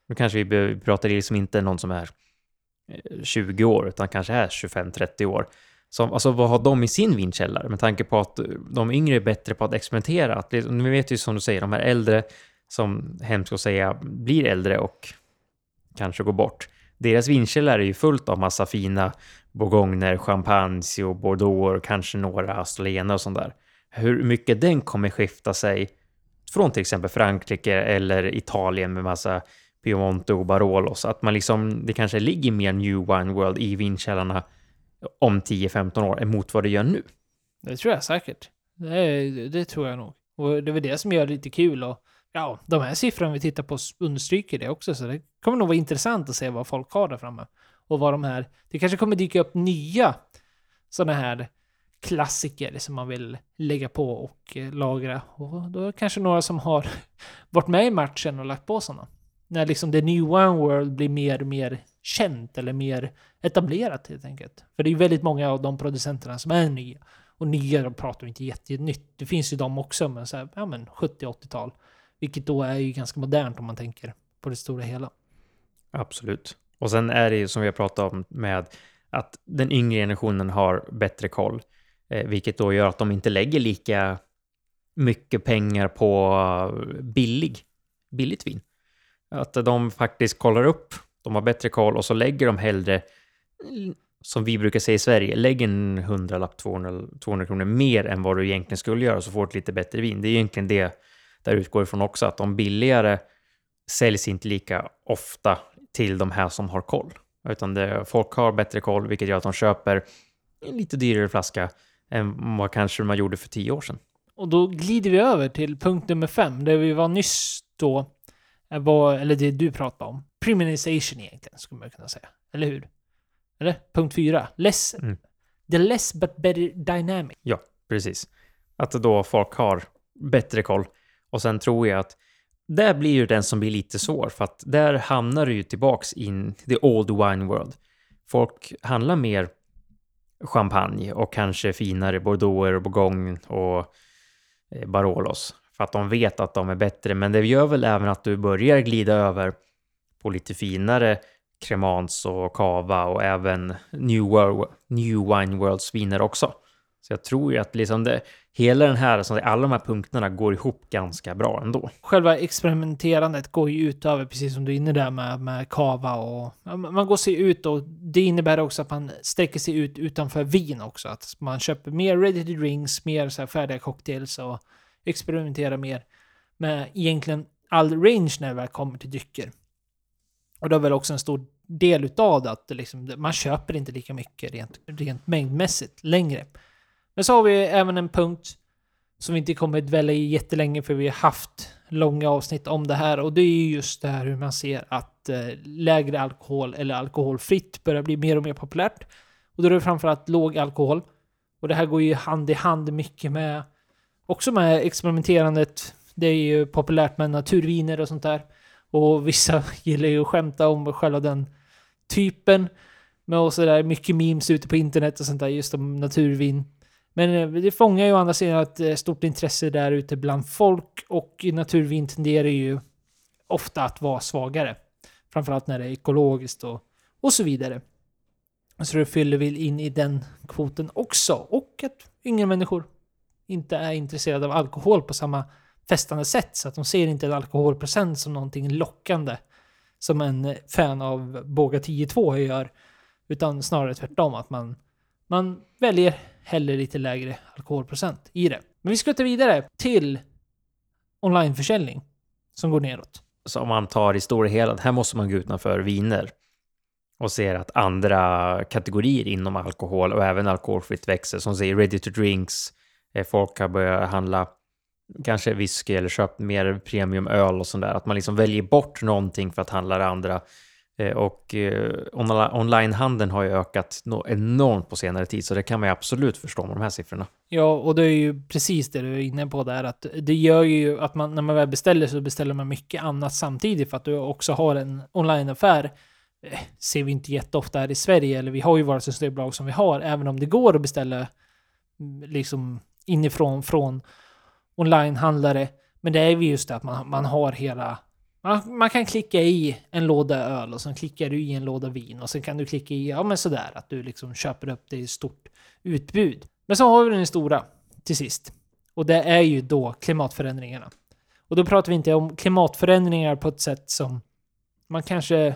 Nu kanske vi pratar liksom inte någon som är Eh, 20 år, utan kanske är 25-30 år. Som, alltså vad har de i sin vinkällare? Med tanke på att eh, de yngre är bättre på att experimentera. Att, vi vet ju som du säger, de här äldre som hemskt att säga blir äldre och kanske går bort. Deras vinkällare är ju fullt av massa fina bourgogner, champagne och bordeaux, kanske några astolena och sånt där. Hur mycket den kommer skifta sig från till exempel Frankrike eller Italien med massa Piemonte och Barolos. Att man liksom, det kanske ligger mer New Wine World i vinkällarna om 10-15 år emot vad det gör nu. Det tror jag säkert. Det, det, tror jag nog. Och det är väl det som gör det lite kul. Och ja, de här siffrorna vi tittar på understryker det också. Så det kommer nog vara intressant att se vad folk har där framme. Och vad de här... Det kanske kommer dyka upp nya sådana här klassiker som man vill lägga på och eh, lagra. Och då är det kanske några som har varit med i matchen och lagt på sådana när liksom the new one world blir mer och mer känt eller mer etablerat helt enkelt. För det är ju väldigt många av de producenterna som är nya. Och nya, de pratar inte jättenytt. Det finns ju de också, men så här, ja men 70-80-tal. Vilket då är ju ganska modernt om man tänker på det stora hela. Absolut. Och sen är det ju som vi har pratat om med att den yngre generationen har bättre koll. Eh, vilket då gör att de inte lägger lika mycket pengar på eh, billig, billigt vin. Att de faktiskt kollar upp, de har bättre koll och så lägger de hellre, som vi brukar säga i Sverige, lägg en hundralapp, 200, 200 kronor mer än vad du egentligen skulle göra så får du ett lite bättre vin. Det är egentligen det där utgår ifrån också, att de billigare säljs inte lika ofta till de här som har koll. Utan det, folk har bättre koll, vilket gör att de köper en lite dyrare flaska än vad kanske man gjorde för tio år sedan. Och då glider vi över till punkt nummer fem, där vi var nyss då var, eller det du pratade om. Premiumization egentligen, skulle man kunna säga. Eller hur? Eller? Punkt fyra. Less. Mm. The less but better dynamic. Ja, precis. Att då folk har bättre koll. Och sen tror jag att där blir ju den som blir lite svår, för att där hamnar du ju tillbaks in the old wine world. Folk handlar mer champagne och kanske finare bordeauxer och bourgogne och eh, Barolos för att de vet att de är bättre. Men det gör väl även att du börjar glida över på lite finare Cremans och Cava och även New, World, New Wine Worlds viner också. Så jag tror ju att liksom det, hela den här, alltså alla de här punkterna går ihop ganska bra ändå. Själva experimenterandet går ju utöver, precis som du är inne där med, med kava och... Man går sig ut och det innebär också att man sträcker sig ut utanför vin också. Att man köper mer ready to drinks, mer så här färdiga cocktails och experimentera mer med egentligen all range när det väl kommer till drycker. Och det är väl också en stor del utav det att det liksom, man köper inte lika mycket rent, rent mängdmässigt längre. Men så har vi även en punkt som vi inte kommer att dvälla i jättelänge för vi har haft långa avsnitt om det här och det är ju just det här hur man ser att eh, lägre alkohol eller alkoholfritt börjar bli mer och mer populärt. Och då är det framförallt låg alkohol. Och det här går ju hand i hand mycket med också med experimenterandet. Det är ju populärt med naturviner och sånt där. Och vissa gillar ju att skämta om själva den typen. Med och sådär mycket memes ute på internet och sånt där just om naturvin. Men eh, det fångar ju å andra sidan ett eh, stort intresse där ute bland folk och naturvin tenderar ju ofta att vara svagare. Framförallt när det är ekologiskt och, och så vidare. Så det fyller väl in i den kvoten också. Och att yngre människor inte är intresserade av alkohol på samma festande sätt. Så att de ser inte en alkoholprocent som någonting lockande. Som en fan av Båga 10-2 gör. Utan snarare tvärtom, att man, man väljer hellre lite lägre alkoholprocent i det. Men vi ska ta vidare till onlineförsäljning som går neråt. Så om man tar i stora hela, här måste man gå utanför viner och ser att andra kategorier inom alkohol och även alkoholfritt växer, som säger ready to drinks, Eh, folk har börjat handla kanske whisky eller köpt mer premiumöl och sånt där. Att man liksom väljer bort någonting för att handla det andra. Eh, och eh, onlinehandeln har ju ökat enormt på senare tid, så det kan man ju absolut förstå med de här siffrorna. Ja, och det är ju precis det du är inne på där, att det gör ju att man när man väl beställer så beställer man mycket annat samtidigt för att du också har en onlineaffär eh, ser vi inte jätteofta här i Sverige. Eller vi har ju våra systembolag som vi har, även om det går att beställa mm, liksom inifrån från onlinehandlare. Men det är ju just det att man, man har hela... Man, man kan klicka i en låda öl och sen klickar du i en låda vin och sen kan du klicka i, ja men sådär, att du liksom köper upp det i stort utbud. Men så har vi den stora till sist. Och det är ju då klimatförändringarna. Och då pratar vi inte om klimatförändringar på ett sätt som man kanske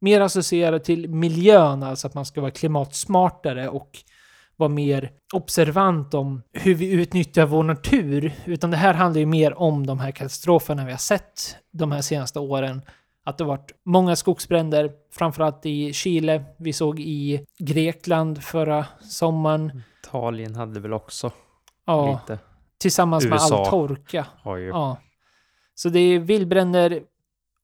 mer associerar till miljön, alltså att man ska vara klimatsmartare och vara mer observant om hur vi utnyttjar vår natur. Utan det här handlar ju mer om de här katastroferna vi har sett de här senaste åren. Att det har varit många skogsbränder, framförallt i Chile. Vi såg i Grekland förra sommaren. Italien hade väl också Ja, lite. tillsammans med USA. all torka. Ja. Så det är vildbränder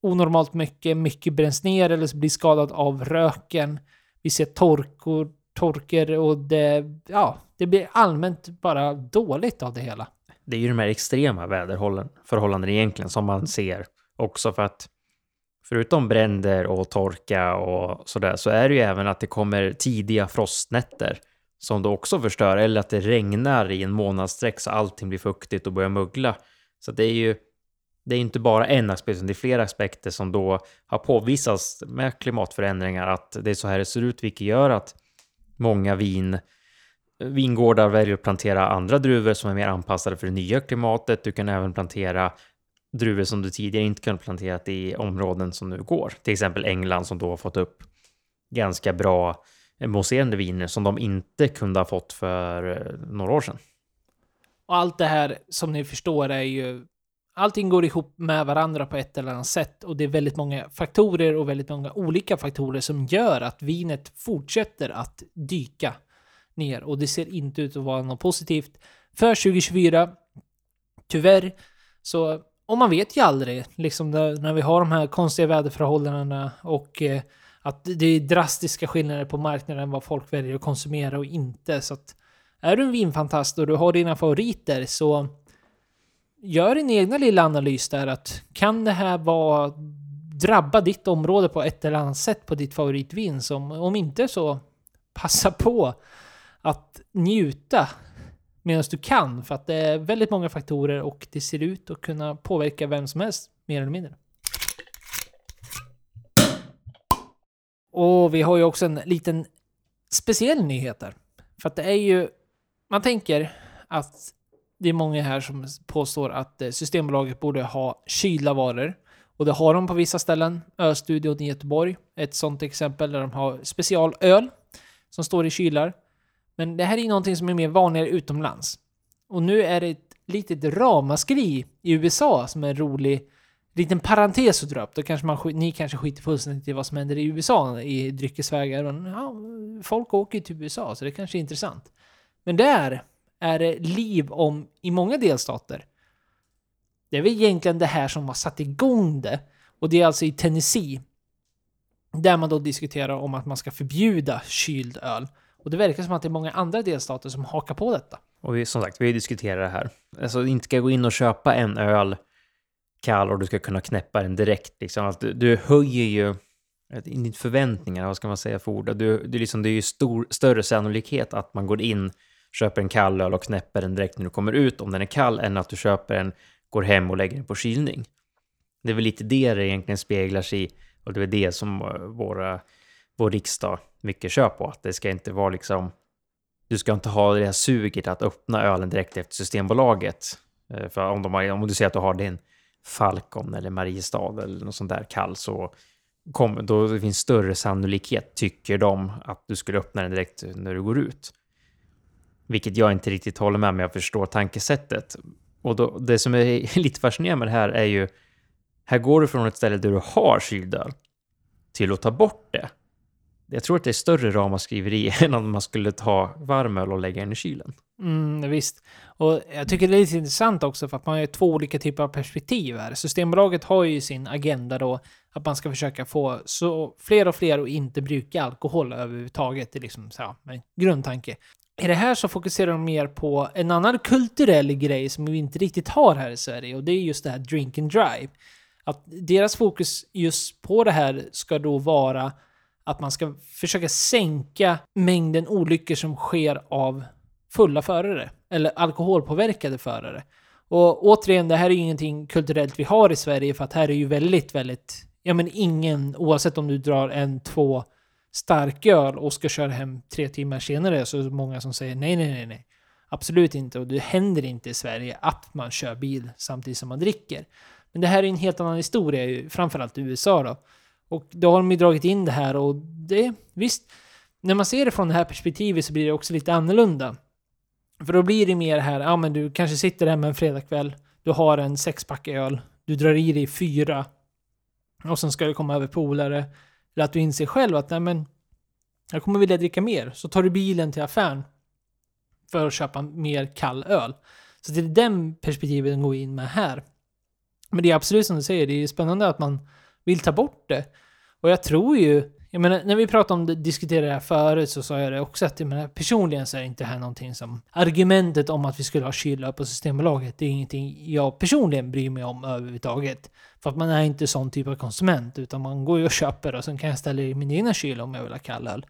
onormalt mycket, mycket bränns ner eller blir skadad av röken. Vi ser torkor, torker och det, ja, det blir allmänt bara dåligt av det hela. Det är ju de här extrema väderförhållanden egentligen som man ser också för att förutom bränder och torka och sådär så är det ju även att det kommer tidiga frostnätter som då också förstör eller att det regnar i en månadssträck så allting blir fuktigt och börjar mögla. Så det är ju det är inte bara en aspekt, utan det är flera aspekter som då har påvisats med klimatförändringar att det är så här det ser ut, vilket gör att många vin, vingårdar väljer att plantera andra druvor som är mer anpassade för det nya klimatet. Du kan även plantera druvor som du tidigare inte kunnat plantera i områden som nu går. Till exempel England som då har fått upp ganska bra mousserande viner som de inte kunde ha fått för några år sedan. Och allt det här, som ni förstår, är ju... Allting går ihop med varandra på ett eller annat sätt och det är väldigt många faktorer och väldigt många olika faktorer som gör att vinet fortsätter att dyka ner och det ser inte ut att vara något positivt för 2024. Tyvärr, så och man vet ju aldrig, liksom när, vi har de här konstiga väderförhållandena och eh, att det är drastiska skillnader på marknaden vad folk väljer att konsumera och inte. Så att är du en vinfantast och du har dina favoriter så gör din egna lilla analys där att kan det här vara drabba ditt område på ett eller annat sätt på ditt favoritvin? Som, om inte så passa på att njuta medan du kan för att det är väldigt många faktorer och det ser ut att kunna påverka vem som helst mer eller mindre. Och vi har ju också en liten speciell nyhet där. För att det är ju, man tänker att det är många här som påstår att eh, Systembolaget borde ha kylda varor. Och det har de på vissa ställen. Ölstudion i Göteborg, ett sånt exempel där de har specialöl som står i kylar. Men det här är någonting som är mer vanligare utomlands. Och nu är det ett litet ramaskri i USA som är en rolig liten parentes att dra upp. Då kanske man, ni kanske skiter fullständigt i vad som händer i USA i dryckesvägar. Men ja, folk åker ju till USA, så det kanske är intressant. Men där är det liv om i många delstater. Det är väl egentligen det här som har satt igång det. Och det är alltså i Tennessee. Där man då diskuterar om att man ska förbjuda kyld öl. Och det verkar som att det är många andra delstater som hakar på detta. Och vi, som sagt, vi diskuterar det här. Alltså inte ska gå in och köpa en öl kall och du ska kunna knäppa den direkt. Liksom. Att du, du höjer ju din förväntningar, vad ska man säga för ord? Du, du liksom, det är ju stor, större sannolikhet att man går in, köper en kall öl och knäpper den direkt när du kommer ut om den är kall, än att du köper den, går hem och lägger den på kylning. Det är väl lite det det egentligen speglar sig i, och det är det som eh, våra, vår riksdag mycket kör på, att det ska inte vara liksom du ska inte ha det här suget att öppna ölen direkt efter Systembolaget. Eh, för om, de har, om du säger att du har din Falcon eller Mariestad eller något sånt där kall så kom, då det finns större sannolikhet, tycker de, att du skulle öppna den direkt när du går ut. Vilket jag inte riktigt håller med om, jag förstår tankesättet. Och då, det som är lite fascinerande med det här är ju, här går du från ett ställe där du har kyld öl till att ta bort det. Jag tror att det är större ramasskriveri än om man skulle ta varm öl och lägga in i kylen. Mm, visst. Och jag tycker det är lite intressant också för att man har ju två olika typer av perspektiv här. Systembolaget har ju sin agenda då att man ska försöka få så fler och fler att inte bruka alkohol överhuvudtaget. Det är liksom så, här, en grundtanke. I det här så fokuserar de mer på en annan kulturell grej som vi inte riktigt har här i Sverige och det är just det här drink and drive. Att deras fokus just på det här ska då vara att man ska försöka sänka mängden olyckor som sker av fulla förare. Eller alkoholpåverkade förare. Och återigen, det här är ju ingenting kulturellt vi har i Sverige för att här är ju väldigt, väldigt... Ja men ingen, oavsett om du drar en, två starköl och ska köra hem tre timmar senare så är det många som säger nej, nej, nej, nej. Absolut inte. Och det händer inte i Sverige att man kör bil samtidigt som man dricker. Men det här är en helt annan historia, framförallt i USA då. Och då har de ju dragit in det här och det, visst, när man ser det från det här perspektivet så blir det också lite annorlunda. För då blir det mer här, ja men du kanske sitter hemma en fredagkväll, du har en sexpack öl, du drar i dig fyra och sen ska det komma över polare. Eller att du inser själv att nej men, jag kommer vilja dricka mer. Så tar du bilen till affären för att köpa mer kall öl. Så det är den perspektivet den går in med här. Men det är absolut som du säger, det är spännande att man vill ta bort det. Och jag tror ju, jag menar, när vi pratade om det, diskuterade det här förut så sa jag det också att jag menar, personligen så är inte det här någonting som... Argumentet om att vi skulle ha kyla på Systembolaget, det är ingenting jag personligen bryr mig om överhuvudtaget. För att man är inte sån typ av konsument, utan man går ju och köper och sen kan jag ställa i min egna kyl om jag vill ha kall öl.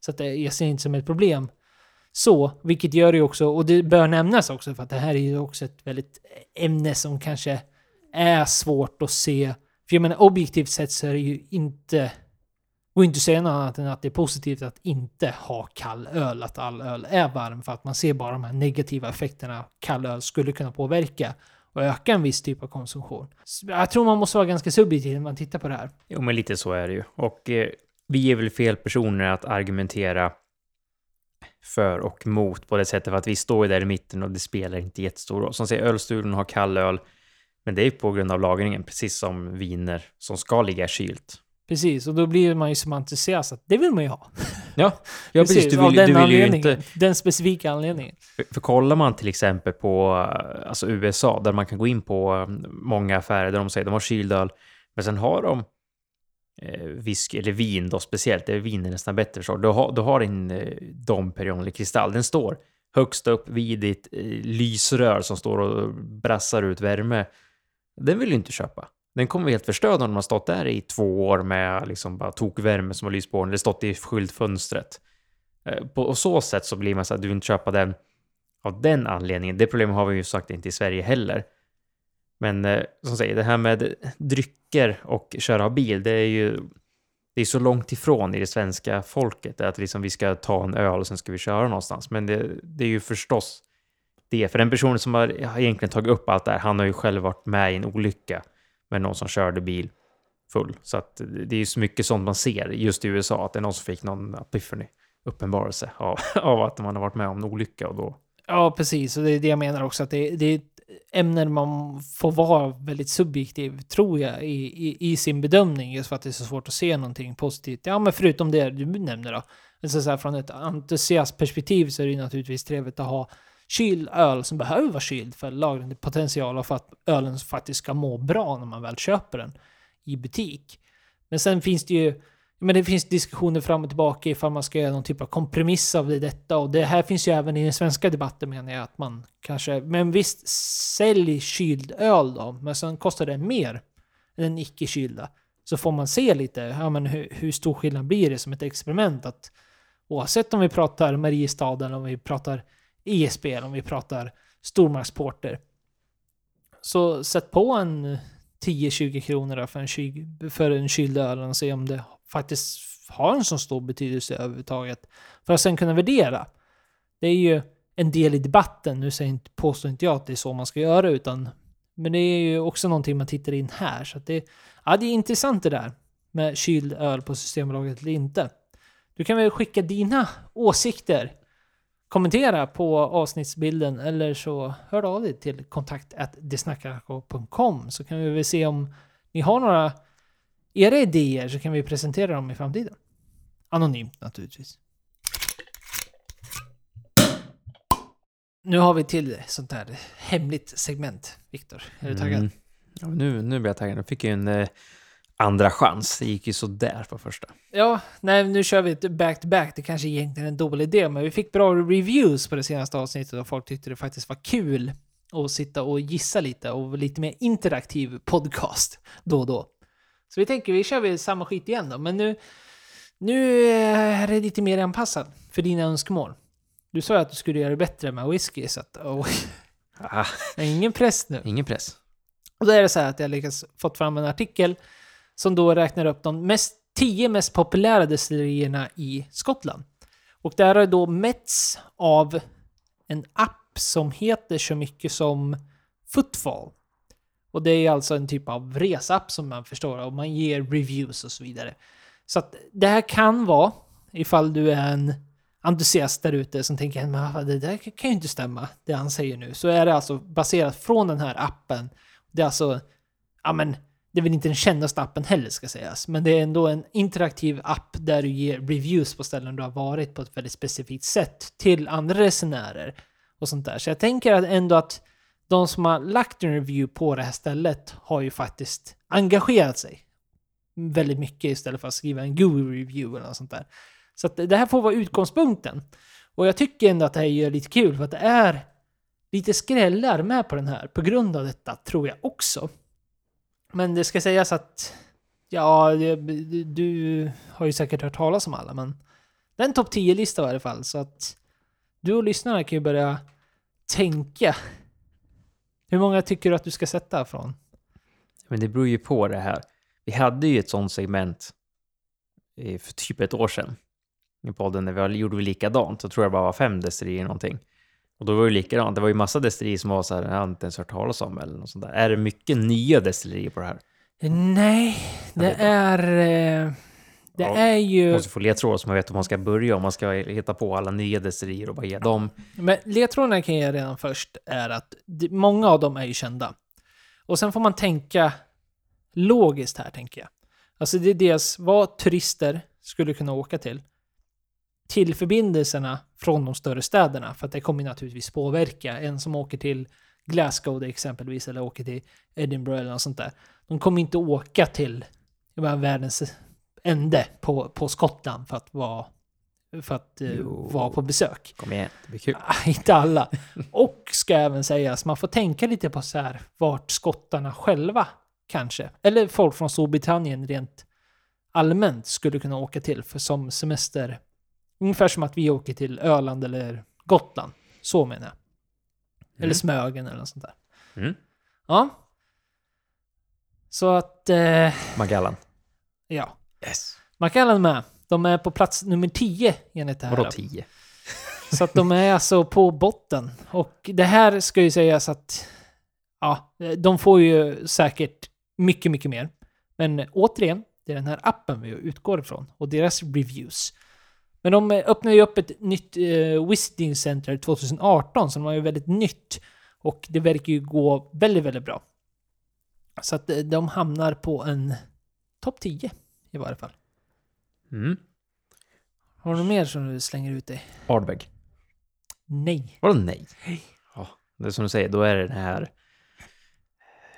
Så att det, jag ser inte som ett problem. Så, vilket gör det ju också, och det bör nämnas också för att det här är ju också ett väldigt ämne som kanske är svårt att se. För jag menar objektivt sett så är det ju inte går inte att säga något annat än att det är positivt att inte ha kall öl, att all öl är varm, för att man ser bara de här negativa effekterna kall öl skulle kunna påverka och öka en viss typ av konsumtion. Jag tror man måste vara ganska subjektiv när man tittar på det här. Jo, men lite så är det ju. Och eh, vi är väl fel personer att argumentera för och mot på det sättet för att vi står ju där i mitten och det spelar inte jättestor roll. Som säger ölstulen har kall öl, men det är ju på grund av lagringen, precis som viner som ska ligga kylt. Precis, och då blir man ju som entusiast att det vill man ju ha. Ja, ja precis. precis. Du vill, den du vill ju inte... Den specifika anledningen. För, för kollar man till exempel på alltså USA, där man kan gå in på många affärer där de säger att de har kyld öl, men sen har de eh, whisky, eller vin då speciellt, det är vin är nästan bättre så. Du har, du har en eh, Dom Perignon eller kristall, den står högst upp vid ditt eh, lysrör som står och brassar ut värme. Den vill du inte köpa. Den kommer helt förstörd om de har stått där i två år med liksom bara tokvärme som har lyst på den, eller stått i skyltfönstret. Eh, på så sätt så blir man så att du vill inte köpa den av den anledningen. Det problemet har vi ju sagt inte i Sverige heller. Men eh, som säger, det här med drycker och köra bil, det är ju det är så långt ifrån i det svenska folket att liksom vi ska ta en öl och sen ska vi köra någonstans. Men det, det är ju förstås det. För den personen som har egentligen tagit upp allt det här, han har ju själv varit med i en olycka med någon som körde bil full. Så att det är ju så mycket sånt man ser just i USA, att det är någon som fick någon epiphany, uppenbarelse av, av att man har varit med om en olycka och då... Ja, precis. Och det är det jag menar också, att det, det är ämnen man får vara väldigt subjektiv, tror jag, i, i, i, sin bedömning, just för att det är så svårt att se någonting positivt. Ja, men förutom det du nämner då. Alltså så här, från ett entusiastperspektiv så är det naturligtvis trevligt att ha kyld öl som behöver vara kyld för lagringspotential och för att ölen faktiskt ska må bra när man väl köper den i butik. Men sen finns det ju men det finns diskussioner fram och tillbaka ifall man ska göra någon typ av kompromiss av det, detta. Och det här finns ju även i den svenska debatten menar jag att man kanske... Men visst, sälj kyld öl då. Men sen kostar det mer än den icke-kylda. Så får man se lite ja, men hur, hur stor skillnad blir det som ett experiment. Att oavsett om vi pratar Mariestad eller om vi pratar ESBL, om vi pratar stormarksporter. Så sätt på en 10-20 kronor för en, kyl, för en kyld öl och se om det faktiskt har en så stor betydelse överhuvudtaget. För att sen kunna värdera. Det är ju en del i debatten. Nu säger inte, påstår inte jag att det är så man ska göra, utan men det är ju också någonting man tittar in här. Så det, ja, det är intressant det där med kyld öl på Systembolaget eller inte. Du kan väl skicka dina åsikter kommentera på avsnittsbilden eller så hör av dig till kontakt så kan vi väl se om ni har några era idéer så kan vi presentera dem i framtiden. Anonymt naturligtvis. Nu har vi till sånt här hemligt segment, Viktor. Är du taggad? Mm. Ja, nu, nu blir jag taggad. Jag fick ju en eh, andra chans. Det gick ju sådär på första. Ja, nej, nu kör vi ett back-to-back. Det kanske egentligen är en dålig idé, men vi fick bra reviews på det senaste avsnittet och folk tyckte det faktiskt var kul och sitta och gissa lite och lite mer interaktiv podcast då och då. Så vi tänker, vi kör väl samma skit igen då, men nu, nu är det lite mer anpassat för dina önskemål. Du sa ju att du skulle göra det bättre med whisky, så att... Oh, Ah, ingen press nu. ingen press. Och då är det så här att jag lyckats fått fram en artikel som då räknar upp de mest, tio mest populära destillerierna i Skottland. Och där har då mätts av en app som heter så mycket som Footfall. Och det är alltså en typ av resapp som man förstår och man ger reviews och så vidare. Så att det här kan vara, ifall du är en entusiast där ute som tänker att det där kan ju inte stämma, det han säger nu. Så är det alltså baserat från den här appen. Det är alltså, ja men, det är väl inte den kändaste appen heller ska sägas, men det är ändå en interaktiv app där du ger reviews på ställen du har varit på ett väldigt specifikt sätt till andra resenärer och sånt där. Så jag tänker att ändå att de som har lagt en review på det här stället har ju faktiskt engagerat sig väldigt mycket istället för att skriva en Google review eller något sånt där. Så att det här får vara utgångspunkten. Och jag tycker ändå att det här är lite kul för att det är lite skrällar med på den här på grund av detta, tror jag också. Men det ska sägas att, ja, det, du har ju säkert hört talas om alla, men det är en topp 10-lista i alla fall, så att du och lyssnarna kan ju börja tänka. Hur många tycker du att du ska sätta från? Men det beror ju på det här. Vi hade ju ett sånt segment eh, för typ ett år sedan i podden när vi gjorde- vi likadant. Så tror jag bara var fem deciliter någonting. Och då var det likadant. Det var ju massa destillerier som var så här, jag har inte ens hört talas om eller något sånt där. Är det mycket nya destillerier på det här? Nej, det är... eh, Det Ja, är ju... Måste få ledtrådar så man vet hur man ska börja. Om man ska hitta på alla nya destillerier och bara ge dem. Men ledtrådarna kan jag redan först är att många av dem är ju kända. Och sen får man tänka logiskt här, tänker jag. Alltså det är dels vad turister skulle kunna åka till. Till förbindelserna från de större städerna, för att det kommer naturligtvis påverka. En som åker till Glasgow exempelvis, eller åker till Edinburgh eller något sånt där. De kommer inte åka till menar, världens ände på, på Skottland för att vara, för att, eh, Jo. vara på besök. Kom igen, det blir kul. Ah, inte alla. Och ska även sägas, man får tänka lite på så här vart skottarna själva kanske, eller folk från Storbritannien rent allmänt skulle kunna åka till för som semester. Ungefär som att vi åker till Öland eller Gotland. Så menar jag. Eller Mm. Smögen eller något sånt där. Mm. Ja. Så att, eh, Magellan. ja. Yes. Macallan med. De är på plats nummer 10 enligt det här. Vadå 10? Så att de är alltså på botten. Och det här ska ju sägas att ja, de får ju säkert mycket, mycket mer. Men återigen, det är den här appen vi utgår ifrån och deras reviews. Men de öppnar ju upp ett nytt eh, Visiting Center 2018 som var ju väldigt nytt. Och det verkar ju gå väldigt, väldigt bra. Så att eh, de hamnar på en topp 10 i varje fall. Mm. Har du något mer som du slänger ut dig? Ardbeg. Nej. Vadå nej? Ja, det är som du säger, då är det den här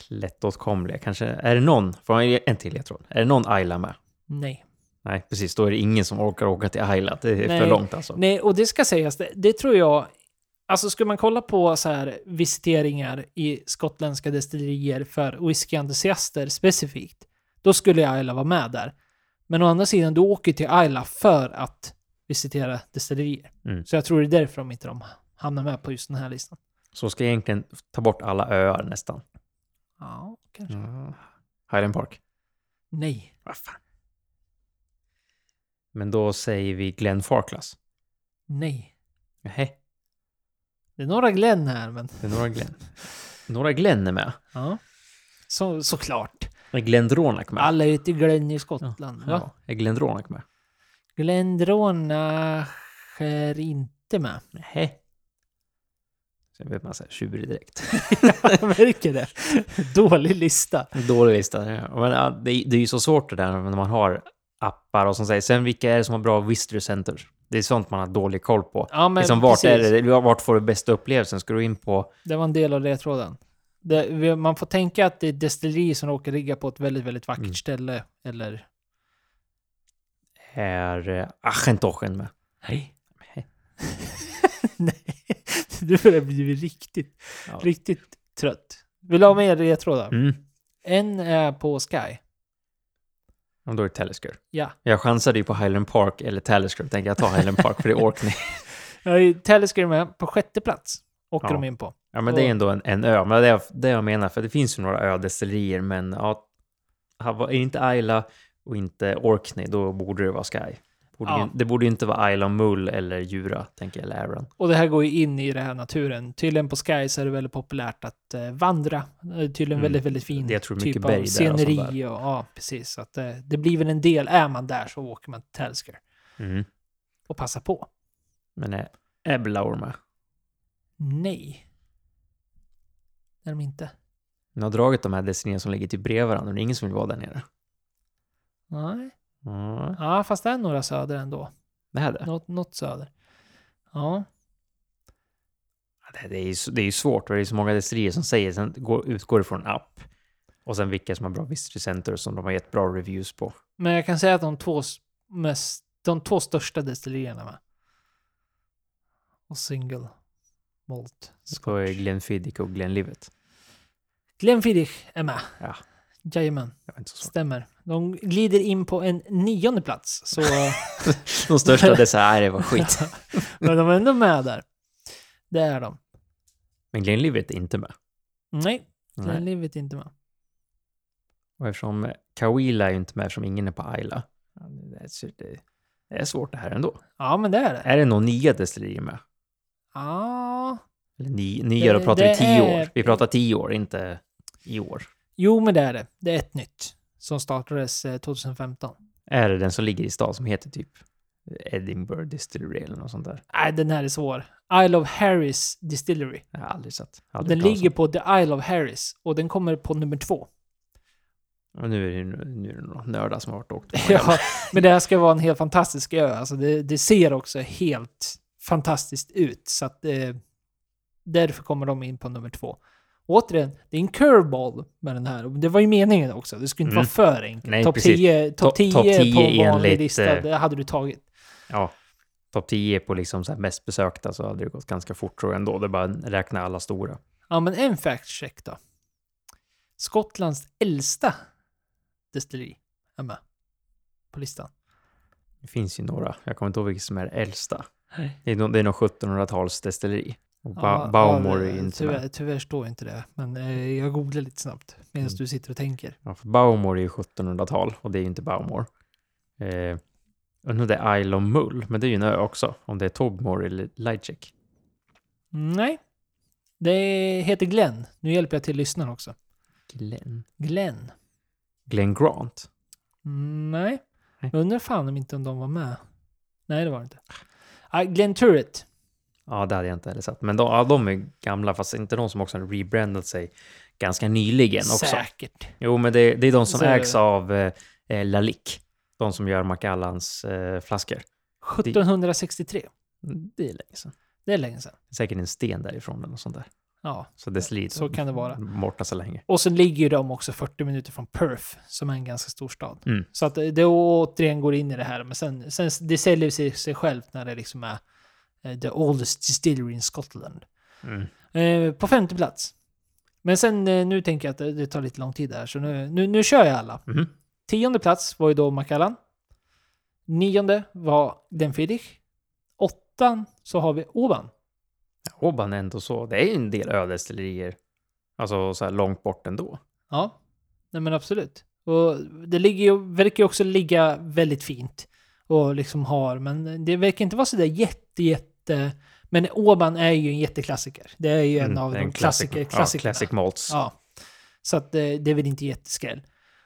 lättåtkomliga. Kanske, är det någon, får jag en till ledtråd? Är det någon Ayla med? Nej. Nej, precis. Då är det ingen som orkar åka till Ayla. Det är Nej. för långt alltså. Nej, och det ska sägas, det, det tror jag... Alltså skulle man kolla på så här visiteringar i skottländska destillerier för whiskyentusiaster specifikt, då skulle Ayla vara med där. Men å andra sidan, du åker till Ayla för att visitera destillerier. Mm. Så jag tror det är därför de inte de hamnar med på just den här listan. Så ska jag egentligen ta bort alla öar nästan. Ja, kanske. Mm. Highland Park. Nej. Vad fan. Men då säger vi Glen Farklas. Nej. Nej, Det är några Glenn här, men... det är några Glen. några Glen är med. Ja. Så, såklart. Är Glendronach med? Alla heter Glenn i Skottland. va? Ja, är Glendronach med? Glendronach är inte med. Nej. Sen vet man så här tjurig direkt. Jag märker det. Dålig lista. Dålig lista. Ja. Men, ja, det, är- det är ju så svårt det där när man har appar och som säger. Sen vilka är det som har bra visitor centers? Det är sånt man har dålig koll på. Ja, men liksom, vart, är precis. det, vart får du bästa upplevelsen? Ska du in på... Det var en del av ledtråden. Det, man får tänka att det är ett destilleri som råkar ligga på ett väldigt, väldigt vackert Mm. ställe. Eller... Är eh, Achentochen med? Nej. Nej. Nej. du börjar bli riktigt, Ja. riktigt trött. Vill du ha mer ledtrådar? Mm. En är på Sky. Och då är det Talisker. Ja. Jag chansade ju på Highland Park eller Talisker. Tänker jag ta Highland Park för det är Orkney. Är Talisker med på sjätte plats. Åker Ja. de in på. Ja, men det är ändå en, en ö. Men det är det jag menar, för det finns ju några ödestillerier, men ja, är inte Ayla och inte Orkney, då borde det vara Sky. Borde Ja. ju, det borde ju inte vara Ayla Mull eller Djura, tänker jag, eller Aaron. Och det här går ju in i den här naturen. Tydligen på Sky så är det väldigt populärt att eh, vandra. Är tydligen Mm. väldigt, väldigt fin Det tror typ av och sceneri. där. Och, ja, precis. Så att, eh, det blir väl en del. Är man där så åker man till Talisker. Mm. Och passar på. Men är Eblaur med? Nej. Det är de inte. Ni har dragit de här destineringarna som ligger typ bredvid varandra, och det är ingen som vill vara där nere. Nej. Ja, Ja, fast det är några söder ändå. det här det. Något, något söder. Ja. Det, det, är ju, det är ju svårt, för det är så många destillerier som säger, sen går, utgår ifrån en app. Och sen vilka som har bra visitor som de har gett bra reviews på. Men jag kan säga att de två, mest, de två största destillerierna med. Och single malt Så är scotch. Glenfiddich och Glenlivet. Glenfiddich är med. Ja. Jajamän, stämmer. De glider in på en nionde plats. Så De största dessa, det var skit. men de är ändå med där. Det är de. Men Glenlivet är inte med. Nej. Glenlivet är inte med. Och eftersom Kawila är ju inte med eftersom ingen är på. Ja, Det är, är svårt det här ändå. Ja, men det är det. Är det någon nya destillerier med? Ja. Eller ny, nya, då pratar vi tio är- år. Vi pratar tio år, inte i år. Jo, men det är det. Det är ett nytt. Som startades eh, 2015. Är det den som ligger i stad som heter typ Edinburgh Distillery eller något sånt där? Nej, den här är svår. Isle of Harris Distillery. Jag har aldrig sett. Aldrig Den ligger på The Isle of Harris och den kommer på nummer två. Och nu är det, nu är det några nördar som har varit och åkt. Ja, men det här ska vara en helt fantastisk ö. Alltså det, det ser också helt fantastiskt ut. Så att eh, därför kommer de in på nummer två. Återigen, det är en curveball med den här. Det var ju meningen också. Det skulle inte Mm. vara för enkelt. Nej, Topp precis. 10, top Topp- 10 topp 10 på vanlig enligt, lista, eh, det hade du tagit. Ja, topp 10 på liksom så mest besökta så hade det gått ganska fort tror jag ändå. Det är bara att räkna alla stora. Ja, men en fact check då. Skottlands äldsta destilleri är med på listan. Det finns ju några. Jag kommer inte ihåg vilka som är äldsta. Nej. Det är nog, det är nog 1700-tals destilleri. Ba- Baumor ja, inte tyvärr, tyvärr står inte det. Men eh, jag googlar lite snabbt medan Mm. du sitter och tänker. Ja, för Baumor är ju 1700-tal och det är ju inte Baumor. Eh, undrar om det är Isle of Mull, men det är ju en ö också. Om det är Togmore eller Leitchik. Nej. Det heter Glenn. Nu hjälper jag till lyssnaren också. Glenn. Glenn. Glenn Grant. Mm, Nej. Nej. Jag undrar fan om inte om de var med. Nej, det var det inte. Ah, Glenn Turret. Ja, det hade jag inte heller sett. Men de, ja, de är gamla, fast inte de som också har rebrandat sig ganska nyligen också. Säkert. Jo, men det, det är de som Så- ägs av eh, eh, Lalique. De som gör Macallans eh, flaskor. 1763. Det är länge sedan. Det är länge sedan. Det säkert en sten därifrån eller något sånt där. Ja. Så det sliter. Så kan det vara. Borta så länge. Och så ligger de också 40 minuter från Perth, som är en ganska stor stad. Mm. Så att det det återigen går in i det här. Men sen, sen det säljer sig, sig självt när det liksom är the oldest distillery in Scotland. Mm. Eh, på femte plats. Men sen eh, nu tänker jag att det, tar lite lång tid här, så nu, nu, nu kör jag alla. Mhm. Tionde plats var ju då Macallan. Nionde var Glenfiddich. Åttan så har vi Oban. Ja, Oban är ändå så. Det är ju en del ödestillerier. Alltså så här långt bort ändå. Ja, nej men absolut. Och det ligger ju, verkar ju också ligga väldigt fint. Och liksom har, men det verkar inte vara sådär jätte, jätte... Men Oban är ju en jätteklassiker. Det är ju en Mm, av det är de en klassiker, classic, klassikerna. Ja, classic malts. Ja. Så att det, det är väl inte jätteskräll.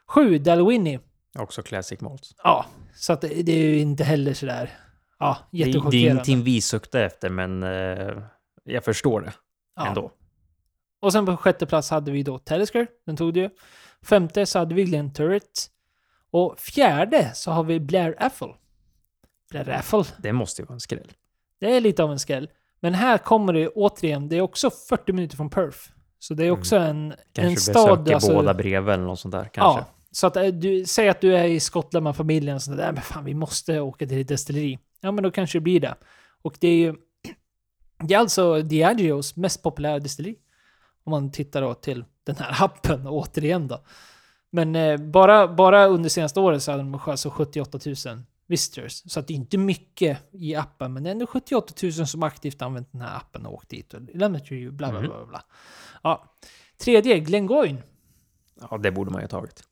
Sju, Dalwhinnie. Också classic malts. Ja, så att det, det är ju inte heller sådär... Ja, Det, är- det är jättechockerande. ingenting vi suktar efter, men eh, jag förstår det ja. ändå. Och sen på sjätte plats hade vi då Talisker, den tog du ju. Femte så hade vi Glen Turret. Och fjärde så har vi Blair Affle. Blair Affle, Det måste ju vara en skräll. Det är lite av en skräll. Men här kommer det återigen, det är också 40 minuter från Perth. Så det är också en, Mm. Kanske en stad... besöker alltså- båda bredvid eller något sånt där. Kanske. Ja, så att eh, du, säg att du är i Skottland med familjen och sånt där, men fan vi måste åka till ett destilleri. Ja, men då kanske det blir det. Och det är ju... Det är alltså Diageos mest populära destilleri. Om man tittar då till den här appen återigen då. Men eh, bara, bara under senaste året så hade de alltså 78 000 visitors. Så att det är inte mycket i appen, men det är ändå 78 000 som aktivt använt den här appen och åkt dit och lämnat review, bla bla Mhm. bla. bla. Ja. Tredje, Glengoyne. Ja, det borde man ju ha tagit.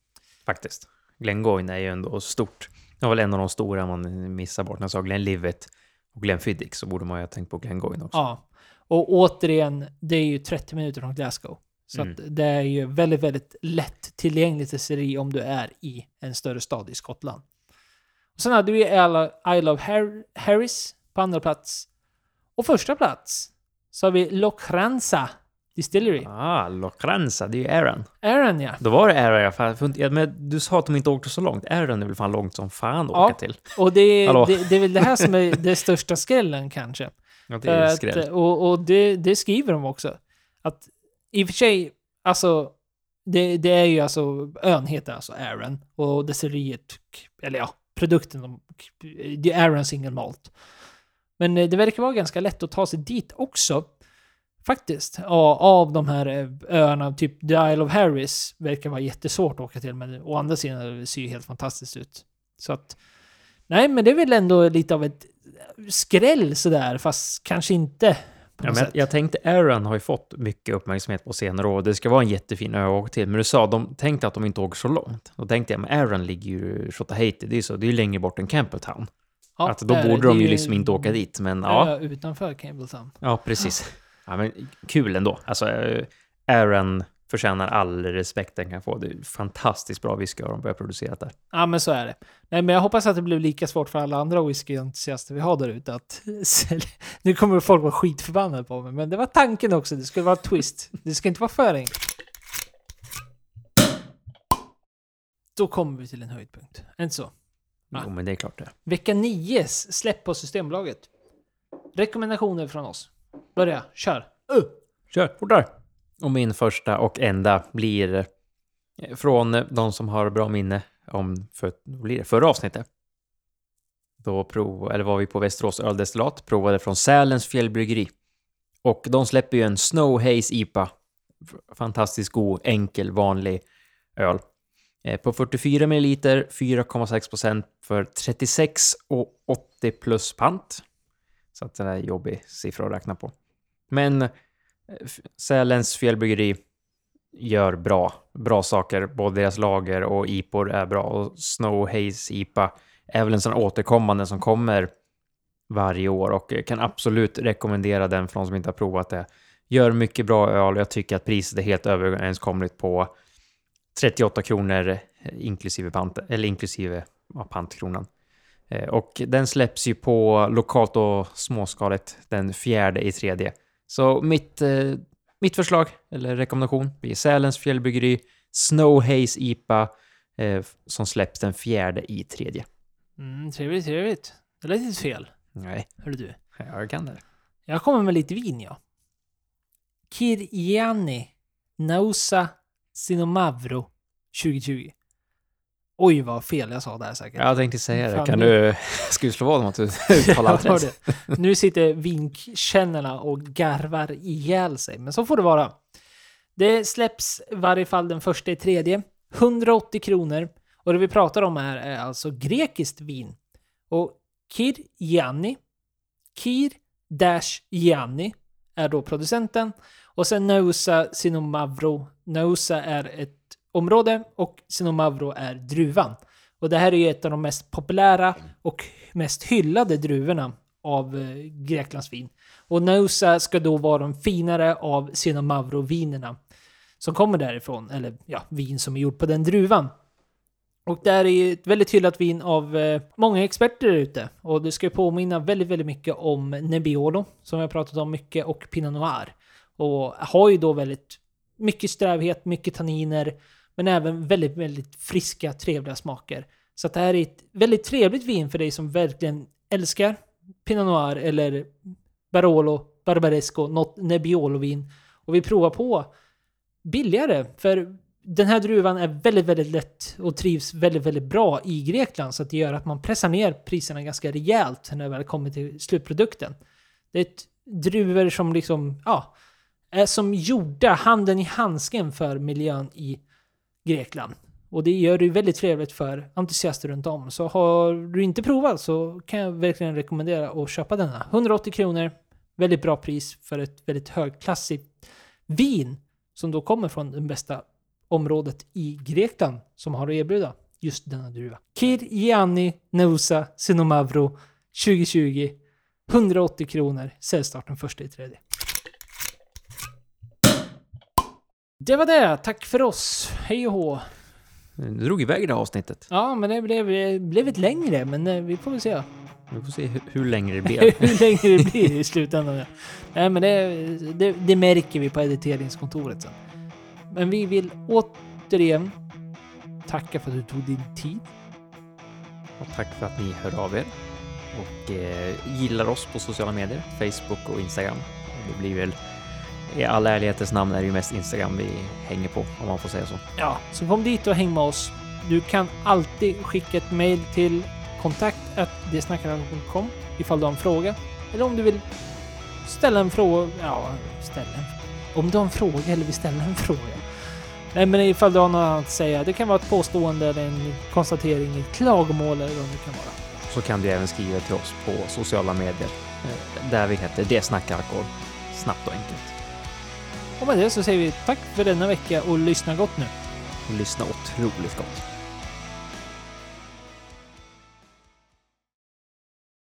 Faktiskt. Glengoyne är ju ändå stort. Det var väl en av de stora man missar bort. När jag sa Glenlivet och Glenfiddich så borde man ju ha tänkt på Glengoyne också. Ja. Och återigen, det är ju 30 minuter från Glasgow. Så Mm. det är ju väldigt, väldigt lätt tillgängligt destilleri om du är i en större stad i Skottland. Sen hade vi of Har- Harris på andra plats. Och första plats så har vi Lochranza Distillery. Ah, Locranza, det är ju Aaron. Aaron ja. Då var det Aaron jag fan, men du sa att de inte åkte så långt. Aaron är väl fan långt som fan att Ja. åka till. Och det det, det är väl det här som är det största skrällen kanske. Ja, det är att, och och det, det skriver de också. Att i och för sig, alltså, det, det är ju alltså, ön heter alltså Aaron och destilleriet, eller ja, produkten, de, det är Aaron Single Malt. Men eh, det verkar vara ganska lätt att ta sig dit också. Faktiskt. Av de här eh, öarna, typ The Isle of Harris, verkar vara jättesvårt att åka till. Men å andra sidan det ser ju helt fantastiskt ut. Så att... Nej, men det är väl ändå lite av ett skräll sådär, fast kanske inte Ja, men jag tänkte Aaron har ju fått mycket uppmärksamhet på senare år. Det ska vara en jättefin ö att åka till. Men du sa de tänkte att de inte åker så långt. Då tänkte jag, men Aaron ligger ju i Shottahejti. Det är ju så, det är ju längre bort än Campbelltown. Ja, att då det är borde de ju liksom inte åka dit. Men ja, utanför Campbelltown. ja precis. Ja, men kul ändå. Alltså, eh, Aaron förtjänar all respekt den kan få. Det är fantastiskt bra whisky har de börjat producera där. Ja, men så är det. Nej, men jag hoppas att det blir lika svårt för alla andra whiskyentusiaster vi har där ute att Nu kommer folk vara skitförbannade på mig, men det var tanken också. Det skulle vara twist. Det ska inte vara för enkelt. Då kommer vi till en höjdpunkt. Inte så? Ja. Jo, men det är klart det. Vecka 9 släpp på Systembolaget. Rekommendationer från oss. Börja, kör. Uh. Kör, fortare! Och min första och enda blir eh, från de som har bra minne om för, blir det, förra avsnittet. Då prov, eller var vi på Västerås öldestillat, provade från Sälens fjällbryggeri. Och de släpper ju en Snow Haze IPA. Fantastiskt god, enkel, vanlig öl. Eh, på 44 ml, 4,6 procent för 36 och 80 plus pant. Så att det är en jobbig siffra att räkna på. Men Sälens fjällbryggeri gör bra, bra saker. Både deras lager och IPOR är bra. Och Snow Haze IPA är väl en sån återkommande som kommer varje år och kan absolut rekommendera den för de som inte har provat det. Gör mycket bra öl och jag tycker att priset är helt överenskomligt på 38 kronor inklusive pant, eller inklusive ja, pantkronan. Eh, och den släpps ju på lokalt och småskaligt den fjärde i tredje. Så mitt, eh, mitt förslag, eller rekommendation, blir Sälens fjällbryggeri Snow Haze IPA eh, som släpps den fjärde i tredje. Mm, trevligt, trevligt. Det lät inte fel. Nej, Hörru du. jag kan det. Jag kommer med lite vin, ja. Kirjani Nausa Sinomavro 2020. Oj, vad fel jag sa där säkert. Jag tänkte säga det. Kan du... Ska du slå vad om att du uttalar Jag rätt? det. Nu sitter vinkännarna och garvar ihjäl sig, men så får det vara. Det släpps i varje fall den första i tredje. 180 kronor. Och det vi pratar om här är alltså grekiskt vin. Och Kir Gianni, Kir Dash Gianni är då producenten. Och sen Nausa Sinomavro. Nausa är ett område och Sinomavro är druvan. Och det här är ju ett av de mest populära och mest hyllade druvorna av eh, Greklands vin. Och Nausa ska då vara de finare av Sinomavro-vinerna som kommer därifrån. Eller ja, vin som är gjort på den druvan. Och det här är ju ett väldigt hyllat vin av eh, många experter där ute. Och det ska ju påminna väldigt, väldigt mycket om Nebbiolo, som vi har pratat om mycket, och Pinot Noir. Och har ju då väldigt mycket strävhet, mycket tanniner, men även väldigt, väldigt friska, trevliga smaker. Så att det här är ett väldigt trevligt vin för dig som verkligen älskar Pinot Noir eller Barolo, Barbaresco, något Nebbiolo-vin och vi provar på billigare. För den här druvan är väldigt, väldigt lätt och trivs väldigt, väldigt bra i Grekland. Så att det gör att man pressar ner priserna ganska rejält när det väl kommer till slutprodukten. Det är ett druvor som liksom, ja, är som gjorda handen i handsken för miljön i Grekland. Och det gör det ju väldigt trevligt för entusiaster runt om. Så har du inte provat så kan jag verkligen rekommendera att köpa denna. 180 kronor, väldigt bra pris för ett väldigt högklassigt vin som då kommer från det bästa området i Grekland som har att erbjuda just denna druva. Kir Gianni Neusa Sinomavro 2020 180 kronor, säljstart den första i tredje. Det var det, tack för oss. Hej och hå. Du drog iväg det här avsnittet. Ja, men det blev, det blev ett längre, men eh, vi får väl se Vi får se hur, hur länge det blir. hur länge det blir i slutändan. ja. Nej, men det, det, det märker vi på editeringskontoret sen. Men vi vill återigen tacka för att du tog din tid. Och tack för att ni hör av er. Och eh, gillar oss på sociala medier, Facebook och Instagram. Det blir väl, i all ärlighetens namn är det ju mest Instagram vi hänger på, om man får säga så. Ja, så kom dit och häng med oss. Du kan alltid skicka ett mail till kontakt.dsnackarna.com ifall du har en fråga. Eller om du vill ställa en fråga. Ja, ställa en Om du har en fråga eller vill ställa en fråga. Nej, men ifall du har något annat att säga. Det kan vara ett påstående eller en konstatering, ett klagomål eller vad det kan vara. Så kan du även skriva till oss på sociala medier, eh, där vi heter Det snackar alkohol. Snabbt och enkelt. Och med det så säger vi tack för denna vecka och lyssna gott nu. Och lyssna otroligt gott.